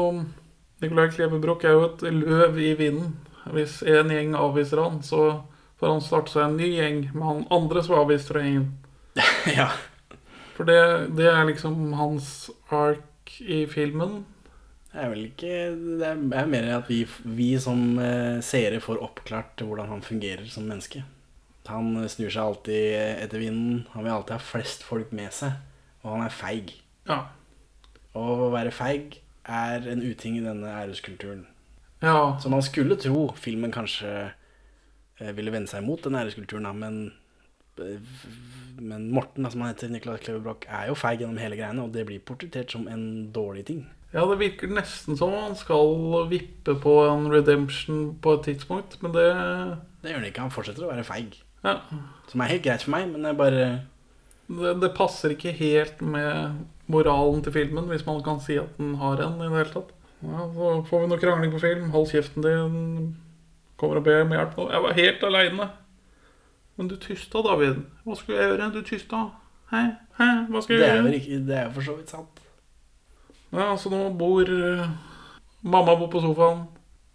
Nicolai Klevebrok er jo et løv i vinden. Hvis en gjeng avviser han, så får han starte seg en ny gjeng med han andre som avviser fra gjengen. ja. For det, det er liksom hans ark i filmen. Det er vel ikke Det er, er mer at vi, vi som eh, seere får oppklart hvordan han fungerer som menneske. Han snur seg alltid etter vinden. Han vil alltid ha flest folk med seg. Og han er feig. Ja. Og å være feig er en uting i denne æreskulturen. Ja. Så man skulle tro filmen kanskje eh, ville vende seg mot den æreskulturen, men eh, men Morten, som han heter, Niklas Klevebrok, er jo feig gjennom hele greiene, og det blir portrettert som en dårlig ting. Ja, det virker nesten som han skal vippe på en redemption på et tidspunkt, men det Det gjør han ikke. Han fortsetter å være feig. Ja. Som er helt greit for meg, men det er bare det, det passer ikke helt med moralen til filmen, hvis man kan si at den har en i det hele tatt. Ja, så får vi noe krangling på film. Hold kjeften din. Kommer og ber om hjelp nå. Jeg var helt aleine. Men du tysta, David. Hva skulle jeg gjøre? Du tysta. Hæ? Hæ? Hva skal Det jeg er gjøre? ikke, det er jo for så vidt sant. Ja, så nå bor eh, Mamma bor på sofaen.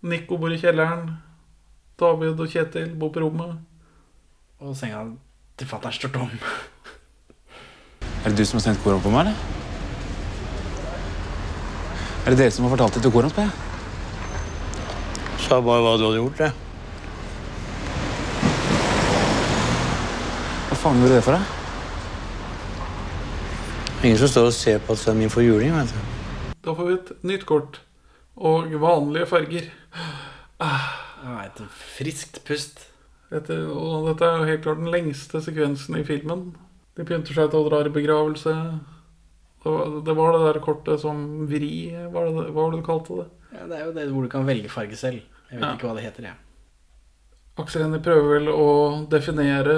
Nico bor i kjelleren. David og Kjetil bor på rommet. Og senga til fatter'n står tom. Er det du som har sendt Koran på meg, eller? Er det dere som har fortalt det til Koran, spør jeg? Sa bare hva du hadde gjort, jeg. Hva faen gjorde det for deg? Ingen som står og ser på at sønnen min får juling, vet du. Da får vi et nytt kort. Og vanlige farger. Ah. et friskt pust. Dette, og dette er jo helt klart den lengste sekvensen i filmen. De pynter seg til å dra i begravelse. Det var det, der kortet som vri, var det, hva var det du kalte det? Ja, det er jo det hvor du kan velge farge selv. Jeg vet Ja. ikke hva det heter, jeg. Aksel Hennie prøver vel å definere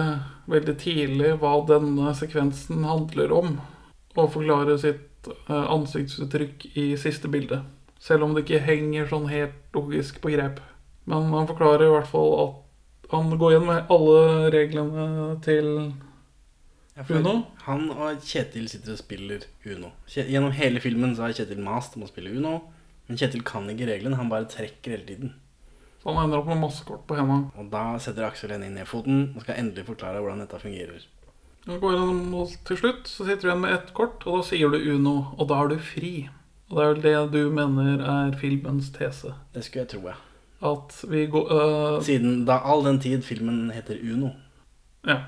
veldig tidlig hva denne sekvensen handler om. Og forklare sitt eh, ansiktsuttrykk i siste bilde. Selv om det ikke henger sånn helt logisk på grep. Men han forklarer i hvert fall at han går igjen med alle reglene til Uno? Han og Kjetil sitter og spiller Uno. Gjennom hele filmen så har Kjetil mast om å spille Uno. Men Kjetil kan ikke reglene, han bare trekker hele tiden. Så han ender opp med masse kort på henda. Og da setter Aksel Hennie ned foten og skal endelig forklare hvordan dette fungerer. Og går gjennom, og til slutt så sitter du igjen med ett kort, og da sier du Uno, og da er du fri. Og det er vel det du mener er filmens tese. Det skulle jeg tro, ja. At vi går øh, Siden da all den tid filmen heter Uno. Ja.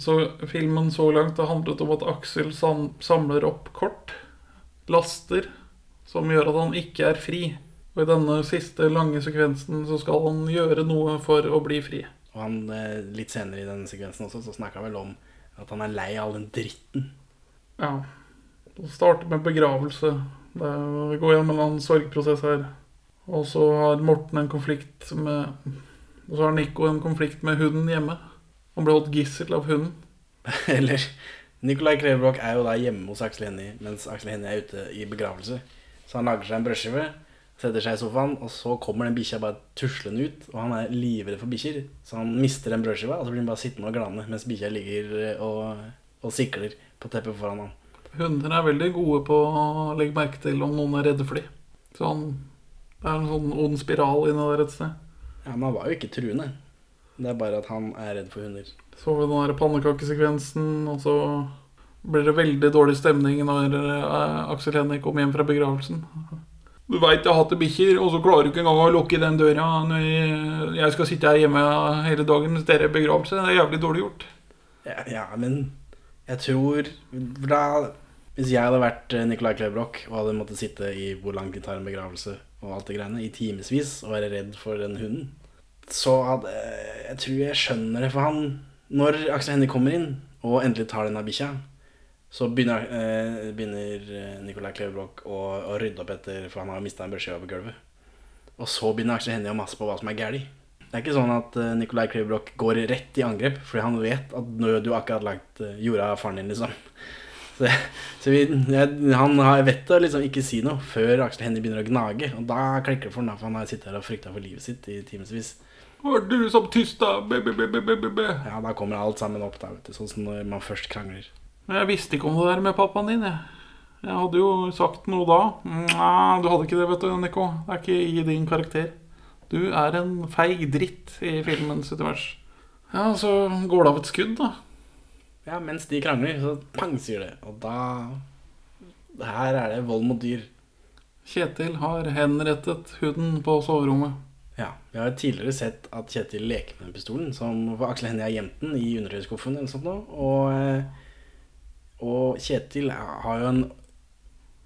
Så filmen så langt har handlet om at Aksel sam samler opp kort, laster, som gjør at han ikke er fri. Og i denne siste lange sekvensen så skal han gjøre noe for å bli fri. Og han, eh, litt senere i denne sekvensen også, så snakker han vel om at han er lei av all den dritten. Ja. Det starter med begravelse. Det går gjennom en sorgprosess her. Og så har Morten en konflikt med Og så har Nico en konflikt med hunden hjemme. Han ble holdt gissel av hunden. Eller Nicolai Klevebrok er jo da hjemme hos Aksel Hennie mens Aksel Hennie er ute i begravelse. Så han lager seg en brødskive, setter seg i sofaen, og så kommer den bikkja bare tuslende ut. Og han er livredd for bikkjer, så han mister den brødskiva, og så blir han bare sittende og glane mens bikkja ligger eh, og, og sikler på teppet foran han. Hunder er veldig gode på å legge merke til om noen er redde for dem. Så han, det er en sånn ond spiral inni der et sted. Ja, Men han var jo ikke truende. Det er bare at han er redd for hunder. Så vi den der pannekakesekvensen, og så blir det veldig dårlig stemning når eh, Aksel Hennie kommer hjem fra begravelsen. Du veit jeg hater bikkjer, og så klarer du ikke engang å lukke den døra når jeg- skal sitte her hjemme hele dagen mens dere er begravelse. Det er jævlig dårlig gjort. Ja, ja, men jeg tror da, Hvis jeg hadde vært eh, Nicolai Klebrok og hadde måttet sitte i hvor lang tid tar en begravelse og alt det greiene, i timevis og være redd for den hunden, så hadde Jeg tror jeg skjønner det for han. Når Aksel Hennie kommer inn og endelig tar denne bikkja, så begynner, eh, begynner eh, Nicolai Klevebrok å, å rydde opp etter For han har mista en brødskive på gulvet. Og så begynner Aksel Hennie å masse på hva som er galt. Det er ikke sånn at uh, Nicolai Klevebrok går rett i angrep, fordi han vet at nå du akkurat lagt jorda av faren din, liksom. Så, så vi, jeg, han har vet å liksom ikke si noe før Aksel Hennie begynner å gnage. Og da klikker det for ham, for han har sittet her og frykta for livet sitt i timevis. Var du som tysta? Be. Ja, da kommer alt sammen opp, da, vet du. Sånn som når man først krangler. Men Jeg visste ikke om det der med pappaen din, jeg. Jeg hadde jo sagt noe da. Nei, du hadde ikke det, vet du, Nico. Det er ikke i din karakter. Du er en feig dritt i filmens univers. Ja, så går det av et skudd, da. Ja, mens de krangler, så pang, sier det. Og da Her er det vold mot dyr. Kjetil har henrettet huden på soverommet. Ja, Vi har tidligere sett at Kjetil leker med den pistolen, som for Aksel Hennie har gjemt den i undertøyskuffen eller sånt noe. Og, eh, og Kjetil har jo en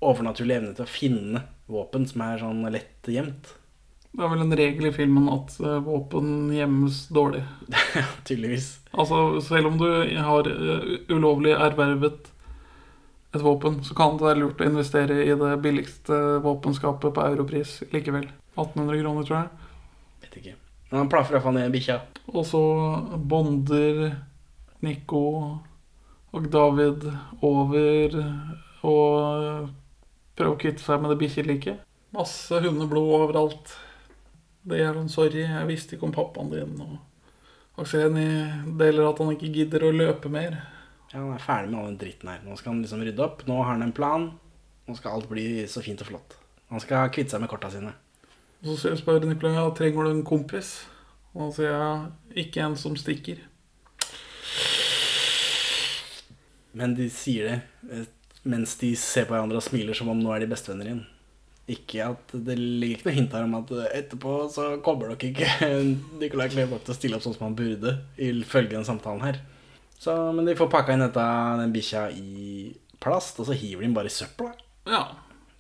overnaturlig evne til å finne våpen som er sånn lett gjemt. Det er vel en regel i filmen at eh, våpen gjemmes dårlig. Ja, tydeligvis. Altså, selv om du har eh, ulovlig ervervet et våpen, så kan det være lurt å investere i det billigste våpenskapet på europris likevel. 1800 kroner, tror jeg. Vet ikke. Men han plaffer iallfall ned bikkja. Og så bonder Nico og David over og prøver å kvitte seg med det bikkjeliket. Masse hundeblod overalt. Det er sånn sorry, jeg visste ikke om pappaen din. Og Aksel deler at han ikke gidder å løpe mer. Ja, Han er ferdig med all den dritten her. Nå skal han liksom rydde opp. Nå har han en plan. Nå skal alt bli så fint og flott. Han skal kvitte seg med korta sine. Og så spør Nicolai ja, trenger du en kompis. Og da sier jeg ikke en som stikker. Men de sier det eh, mens de ser på hverandre og smiler som om nå er de bestevenner igjen. Ikke at Det ligger ikke noe hint her om at eh, etterpå så kommer nok ikke Nicolai Klevebrok til å stille opp sånn som han burde, ifølge den samtalen her. Så, men de får pakka inn dette, den bikkja i plast, og så hiver de den bare i søpla. Ja.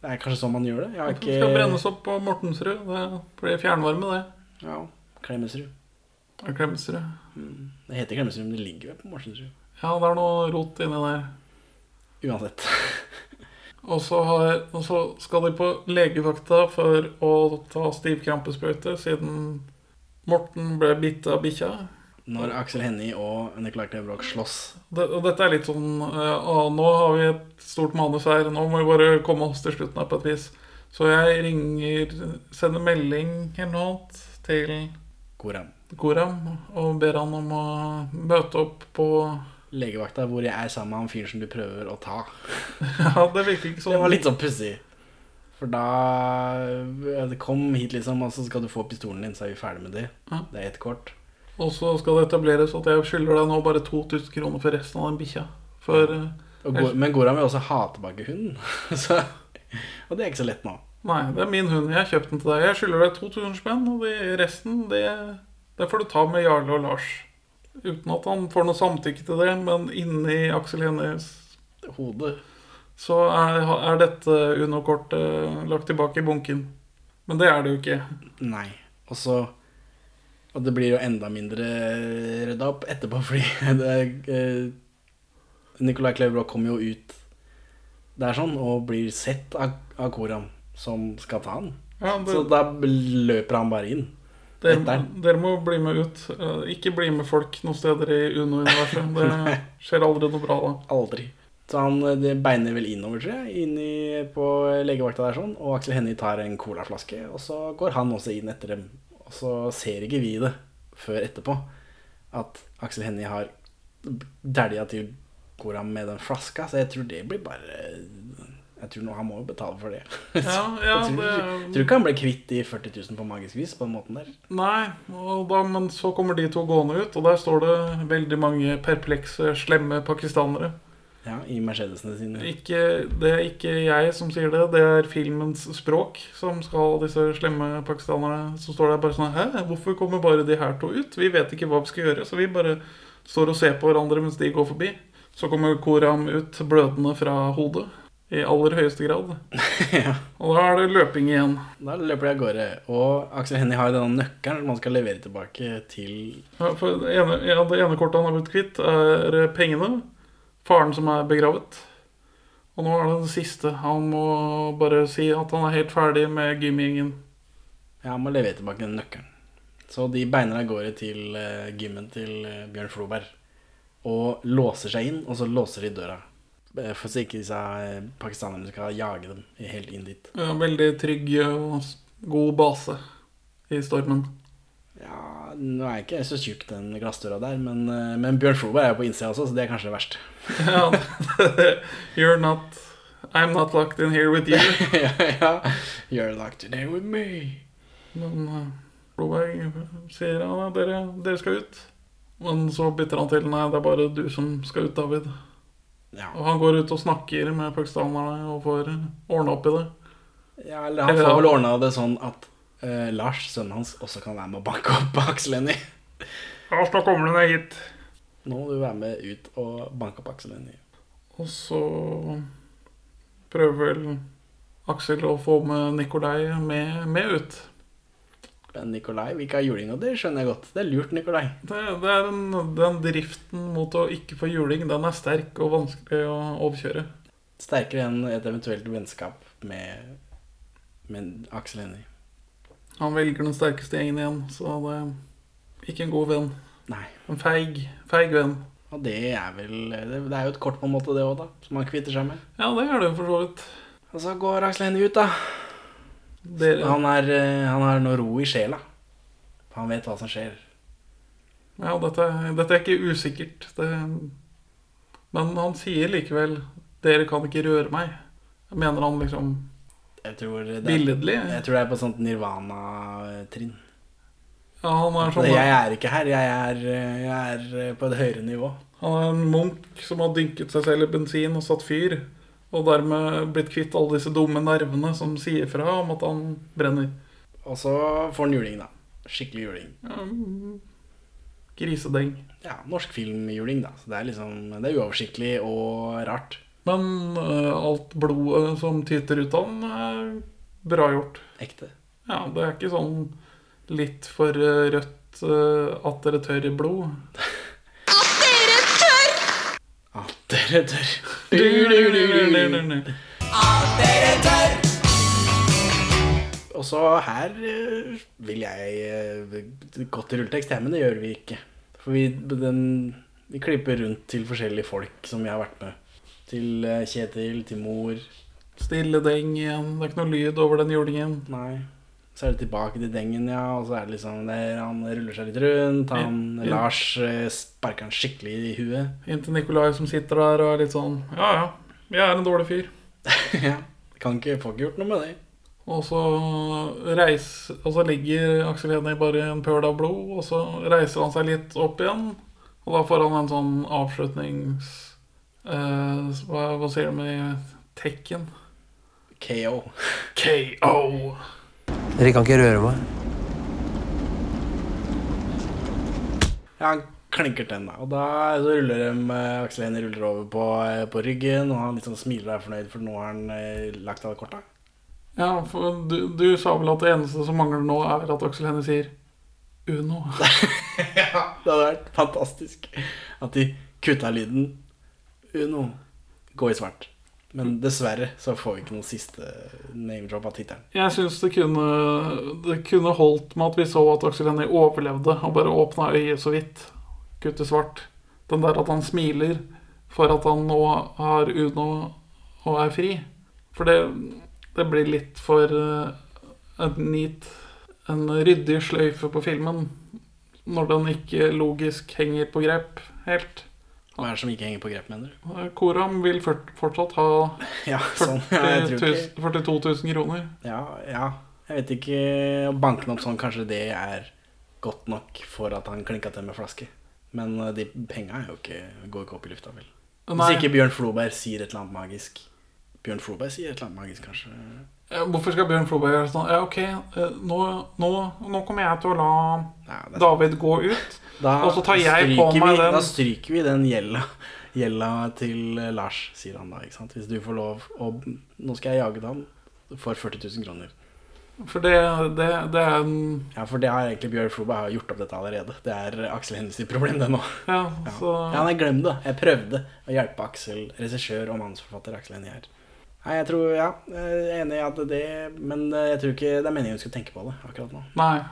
Det er kanskje sånn man gjør det. Jeg har Det ikke skal brennes opp på Mortensrud. Det blir fjernvarme, det. Ja. Klemetsrud. Det Klemetsrud. Mm. Det heter Klemetsrud, men det ligger vel på Mortensrud. Ja, det er noe rot inni der. Uansett. Og så, skal de på legevakta for å ta stivkrampesprøyte, siden Morten ble bitt av bikkja. Når Aksel Hennie og Nicolai Klevebrok slåss. Det, og dette er litt sånn ah, Nå har vi et stort manus her. Nå må vi bare komme oss til slutten her på et vis. Så jeg ringer Sender melding eller noe annet til Koram. Koram og ber han om å møte opp på Legevakta hvor jeg er sammen med han fyren som du prøver å ta. Ja, det virker ikke sånn. Det var litt sånn pussig. For da Kom hit, liksom, og så skal du få pistolen din, så er vi ferdig med det. Ja. Det er ett kort. Og så skal det etableres at jeg skylder deg nå bare 2000 kroner for resten av den bikkja. Eh, men Goran vil også ha tilbake hunden. så, og det er ikke så lett nå. Nei, det er min hund. Jeg har kjøpt den til deg. Jeg skylder deg 2000 spenn, og det, resten, det, det får du ta med Jarle og Lars. Uten at han får noe samtykke til det, men inni Aksel Hennies hode så er, er dette Uno-kortet lagt tilbake i bunken. Men det er det jo ikke. Nei. Og så Og det blir jo enda mindre rydda opp etterpå, fordi det eh, Nicolai Klevebrå kommer jo ut der sånn og blir sett av, av Koram, som skal ta han. Ja, det- Så da løper han bare inn. Dere, dere må bli med ut. Ikke bli med folk noen steder i Uno-universet. Det skjer aldri noe bra da. Aldri. Så han eh, det beiner vel innover, tror jeg, inn i, på legevakta der sånn. Og Aksel Hennie tar en colaflaske, og så går han også inn etter dem. Så ser ikke vi det før etterpå, at Aksel Hennie har dælja til Koram med den flaska. Så jeg tror det blir bare Jeg tror nå han må jo betale for det. Ja, ja, jeg tror, det- tror ikke han ble kvitt de 40 000 på magisk vis på den måten der. Nei, og da, men så kommer de to gående ut, og der står det veldig mange perplekse, slemme pakistanere. Ja, I Mercedesene sine. Ikke, det er ikke jeg som sier det, det er filmens språk som skal disse slemme pakistanerne. som står der bare sånn Hæ, hvorfor kommer bare de her to ut? Vi vet ikke hva vi skal gjøre, så vi bare står og ser på hverandre mens de går forbi. Så kommer Koram ut blødende fra hodet. I aller høyeste grad. ja. Og da er det løping igjen. Da løper de av gårde. Og Aksel Hennie har denne nøkkelen man skal levere tilbake til Ja, det ene, ja, det ene kortet han har blitt kvitt, er pengene. Faren som er begravet. Og nå er det det siste. Han må bare si at han er helt ferdig med gymgjengen. Ja, han må levere tilbake den nøkkelen. Så de beiner av gårde til uh, gymmen til eh, Bjørn Floberg. Og låser seg inn, og så låser de døra. Eh, For så ikke disse eh, pakistanerne skal jage dem helt inn dit. Ja, veldig trygg og god base i stormen. Ja, Nå er jeg ikke så tjukk, den glassdøra der, men, eh, men Bjørn Floberg er jo på innsida også, så det er kanskje det verste. Ja, You're not I'm not locked in here with you. ja, ja. You're locked in here with me. Men uh, Floberg sier ja, dere, dere skal ut. Men så bytter han til nei, det er bare du som skal ut, David. Og han går ut og snakker med pakistanerne og får ordna opp i det. Ja, eller han får vel ordna det sånn at eh, Lars, sønnen hans, også kan være med å banke opp Aksel Hennie. Lars, så kommer du ned hit. Nå må du være med ut og banke opp Aksel Hennie. Og så prøver vel Aksel å få med Nikolai med, med ut. Men Nikolai vil ikke ha juling, og det skjønner jeg godt. Det er lurt, Nikolai. Det, det er den, den driften mot å ikke få juling, den er sterk og vanskelig å overkjøre. Sterkere enn et eventuelt vennskap med, med Aksel Hennie. Han velger den sterkeste gjengen igjen, så det er ikke en god venn. Nei. En feig, feig venn. Og det er vel Det, er jo et kort på en måte, det òg, da. Som han kvitter seg med. Ja, det er det for så vidt. Og så går Aksel Hennie ut, da. Dere- Han, er, eh, han har noe ro i sjela. Han vet hva som skjer. Ja, dette, dette er ikke usikkert. Det, men han sier likevel 'Dere kan ikke røre meg'. Jeg mener han liksom Jeg tror det er, Billedlig? Jeg tror det er på sånt nirvana-trinn. Ja, han er sånn Jeg er ikke her. Jeg er, eh, jeg er på et høyere nivå. Han er en munk som har dynket seg selv i bensin og satt fyr. Og dermed blitt kvitt alle disse dumme nervene som sier fra om at han brenner. Og så får han juling, da. Skikkelig juling. Ja, grisedeng. Ja, norsk filmjuling, da. Så det er liksom Det er uoversiktlig og rart. Men øh, alt blodet som tyter ut av den, er bra gjort. Ekte. Ja, det er ikke sånn litt for øh, rødt at dere tør i blod. At dere tør. Og så her eh, vil jeg eh, gå til rulletekst, jeg, men det gjør vi ikke. For vi, den, vi klipper rundt til forskjellige folk som vi har vært med. Til eh, Kjetil, til mor. Stille deng igjen. Det er ikke noe lyd over den julingen. Nei. Så er det tilbake til dengen, ja. Og så er det liksom der han ruller seg litt rundt. Han In. Lars eh, sparker han skikkelig i huet. Inntil Nikolai som sitter der og er litt sånn Ja, ja, jeg er en dårlig fyr. ja. Kan ikke, får ikke gjort noe med det. Og så, reis, og så ligger Aksel Hennie bare i en pøl av blod, og så reiser han seg litt opp igjen. Og da får han en sånn avslutnings... eh, hva, hva sier de med tekken? KO. KO. Dere kan ikke røre meg. Ja, han klinker til henne. Og da så ruller de eh, Aksel Hennie ruller over på, eh, på ryggen, og han liksom smiler og er fornøyd, for nå har han eh, lagt av korta. Ja, for du, du sa vel at det eneste som mangler nå, er at Aksel Hennie sier Uno. ja, Det hadde vært fantastisk at de kutta lyden. Uno. Gå i svart. Men dessverre så får vi ikke noen siste name-drop av tittelen. Jeg syns det Det kunne holdt med at vi så at Aksel Hennie overlevde og bare åpna øyet så vidt. Kutte svart. Den der at han smiler for at han nå har Uno og er fri. For det, det blir litt for et en neat En ryddig sløyfe på filmen når den ikke logisk henger på grep helt. Hva er det som ikke henger på grep, mener du? Koram vil fortsatt ha Ja, sånn. Ja, jeg tror ikke 000 42 000 kroner. Ja, ja. Jeg vet ikke Å banke opp sånn, kanskje det er godt nok for at han klinka til med flaske. Men eh, de penga ikke, går ikke opp i lufta, vel. Hvis ikke Bjørn Floberg sier et eller annet magisk. Bjørn Floberg sier et eller annet magisk, kanskje. Ja, Hvorfor skal Bjørn Floberg gjøre sånn? Ja, ok, eh, nå, nå, nå kommer jeg til å la David gå ut. Da og så tar jeg på meg vi, den Da stryker vi den gjelda, gjelda til eh, Lars, sier han da. ikke sant? Hvis du får lov å Nå skal jeg jage deg for 40 000 kroner. For det, det, det er en Ja, for det har egentlig Bjørn Floberg gjort opp dette allerede. Det er Aksel Hennies problem, det nå. Ja, så Ja, nei, glem det. Jeg prøvde å hjelpe Aksel, regissør og manusforfatter Aksel Hennie her. Nei, jeg tror, ja, jeg er enig i at det Men jeg tror ikke det er meningen vi skal tenke på det akkurat nå. Nei,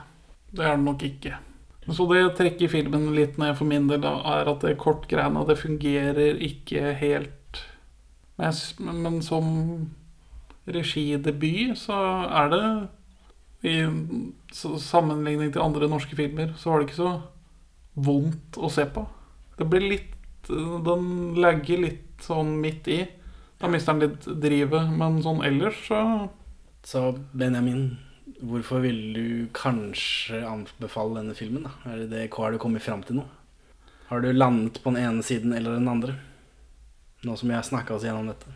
det er det nok ikke. Så det trekker filmen litt ned for min del, er at det kortgreiene det fungerer ikke helt Men, som regidebut så er det I sammenligning til andre norske filmer så var det ikke så vondt å se på. Det blir litt Den lagger litt sånn midt i. Da mister han litt drivet, men sånn ellers så Så Benjamin, hvorfor vil du kanskje anbefale denne filmen? da? Er det det, hva har du kommet fram til nå? Har du landet på den ene siden eller den andre? Nå som vi har snakka oss gjennom dette.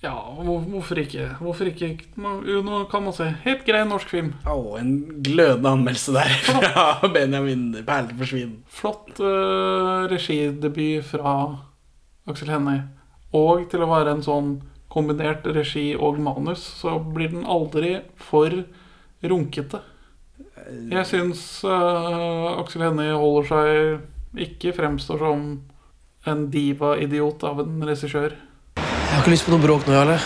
Ja, hvor, hvorfor ikke? Hvorfor ikke? Nå, nå kan man se. Helt grei norsk film. Å, en glødende anmeldelse der fra Benjamin Perle for svin. Flott uh, regidebut fra Aksel Hennie. Og til å være en sånn kombinert regi og manus, så blir den aldri for runkete. Jeg syns uh, Aksel Hennie holder seg ikke fremstår som en diva-idiot av en regissør. Jeg har ikke lyst på noe bråk nå, Jarle.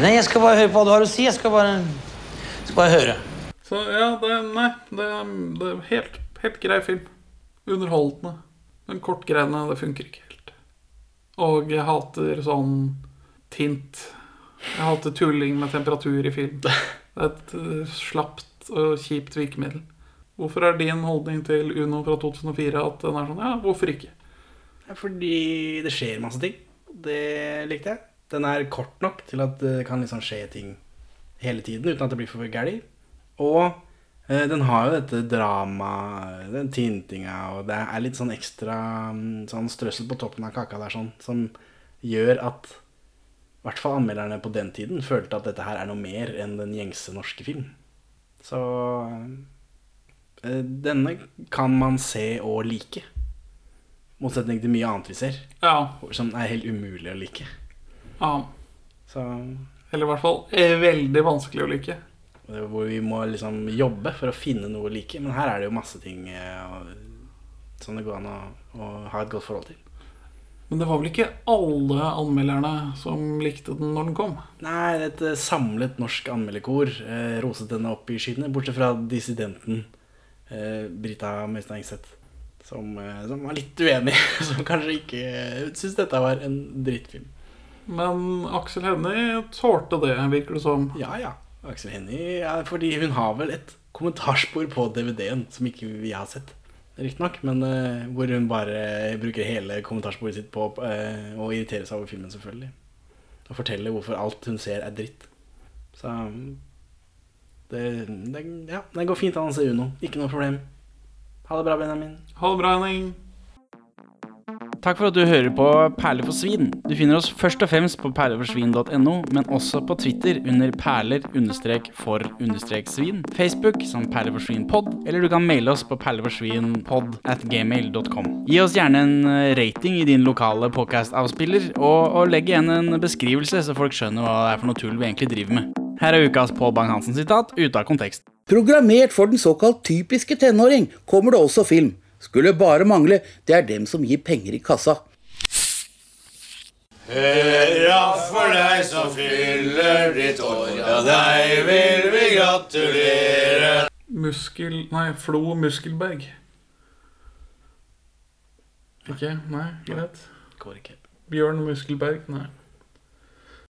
Nei, jeg skal bare høre på hva du har å si. Jeg skal bare, skal bare høre. Så ja, det, nei, det, det er helt, helt grei film. Underholdende. Den kortgreiene, det funker ikke. Og jeg hater sånn tint. Jeg hater tulling med temperatur i film. Det er et eh, slapt og kjipt virkemiddel. Hvorfor er din holdning til Uno fra 2004 at den er sånn? Ja, hvorfor ikke? Fordi det skjer masse ting. Det likte jeg. Den er kort nok til at det kan liksom skje ting hele tiden uten at det blir for gærlig. Og den har jo dette dramaet, den tintinga, og det er litt sånn ekstra mm, sånn strøssel på toppen av kaka der sånn, som gjør at i hvert fall anmelderne på den tiden følte at dette her er noe mer enn den gjengse norske film. Så eh, denne kan man se og like. Motsetning til mye annet vi ser. Ja. Som er helt umulig å like. Ja. Så Eller i hvert fall eh, veldig vanskelig å like. Er Hvor vi må liksom jobbe for å finne noe å like. Men her er det jo masse ting eh, som det går an å, å ha et godt forhold til. Men det var vel ikke alle anmelderne som likte den når den kom? Nei, et eh, samlet norsk anmelderkor eh, roset denne opp i skyene, bortsett fra dissidenten eh, Brita Møystein Engseth, som, eh, som var litt uenig. Som kanskje ikke syntes dette var en drittfilm. Men Aksel Hennie tålte det, virker det som. Ja, ja. Aksel Hennie ja, Fordi hun har vel et kommentarspor på DVD-en som ikke vi har sett. Riktignok, men uh, hvor hun bare bruker hele kommentarsporet sitt på uh, å irritere seg over filmen, selvfølgelig. Og fortelle hvorfor alt hun ser, er dritt. Så Det, det, ja, det går fint an å se Uno. Ikke noe problem. Ha det bra, Benjamin. Ha det bra, Henning. Takk for at du hører på Perler for svin. Du finner oss først og fremst på perleforsvin.no, men også på Twitter under perler-for-svin, Facebook som perleforsvinpod, eller du kan maile oss på perleforsvinpod at gmail.com. Gi oss gjerne en eh, rating i din lokale podcast-avspiller, og, og legg igjen en beskrivelse, så folk skjønner hva det er for noe tull vi egentlig driver med. Her er ukas Pål Bang-Hansen-sitat ute av kontekst. Programmert for den såkalt typiske tenåring kommer det også film. Skulle bare mangle, det er dem som gir penger i kassa. Hurra for deg som fyller ditt år, ja, deg vil vi gratulere. Muskel... Nei, Flo Muskelberg. Ikke? Nei, greit. Går ikke. Bjørn Muskelberg? Nei.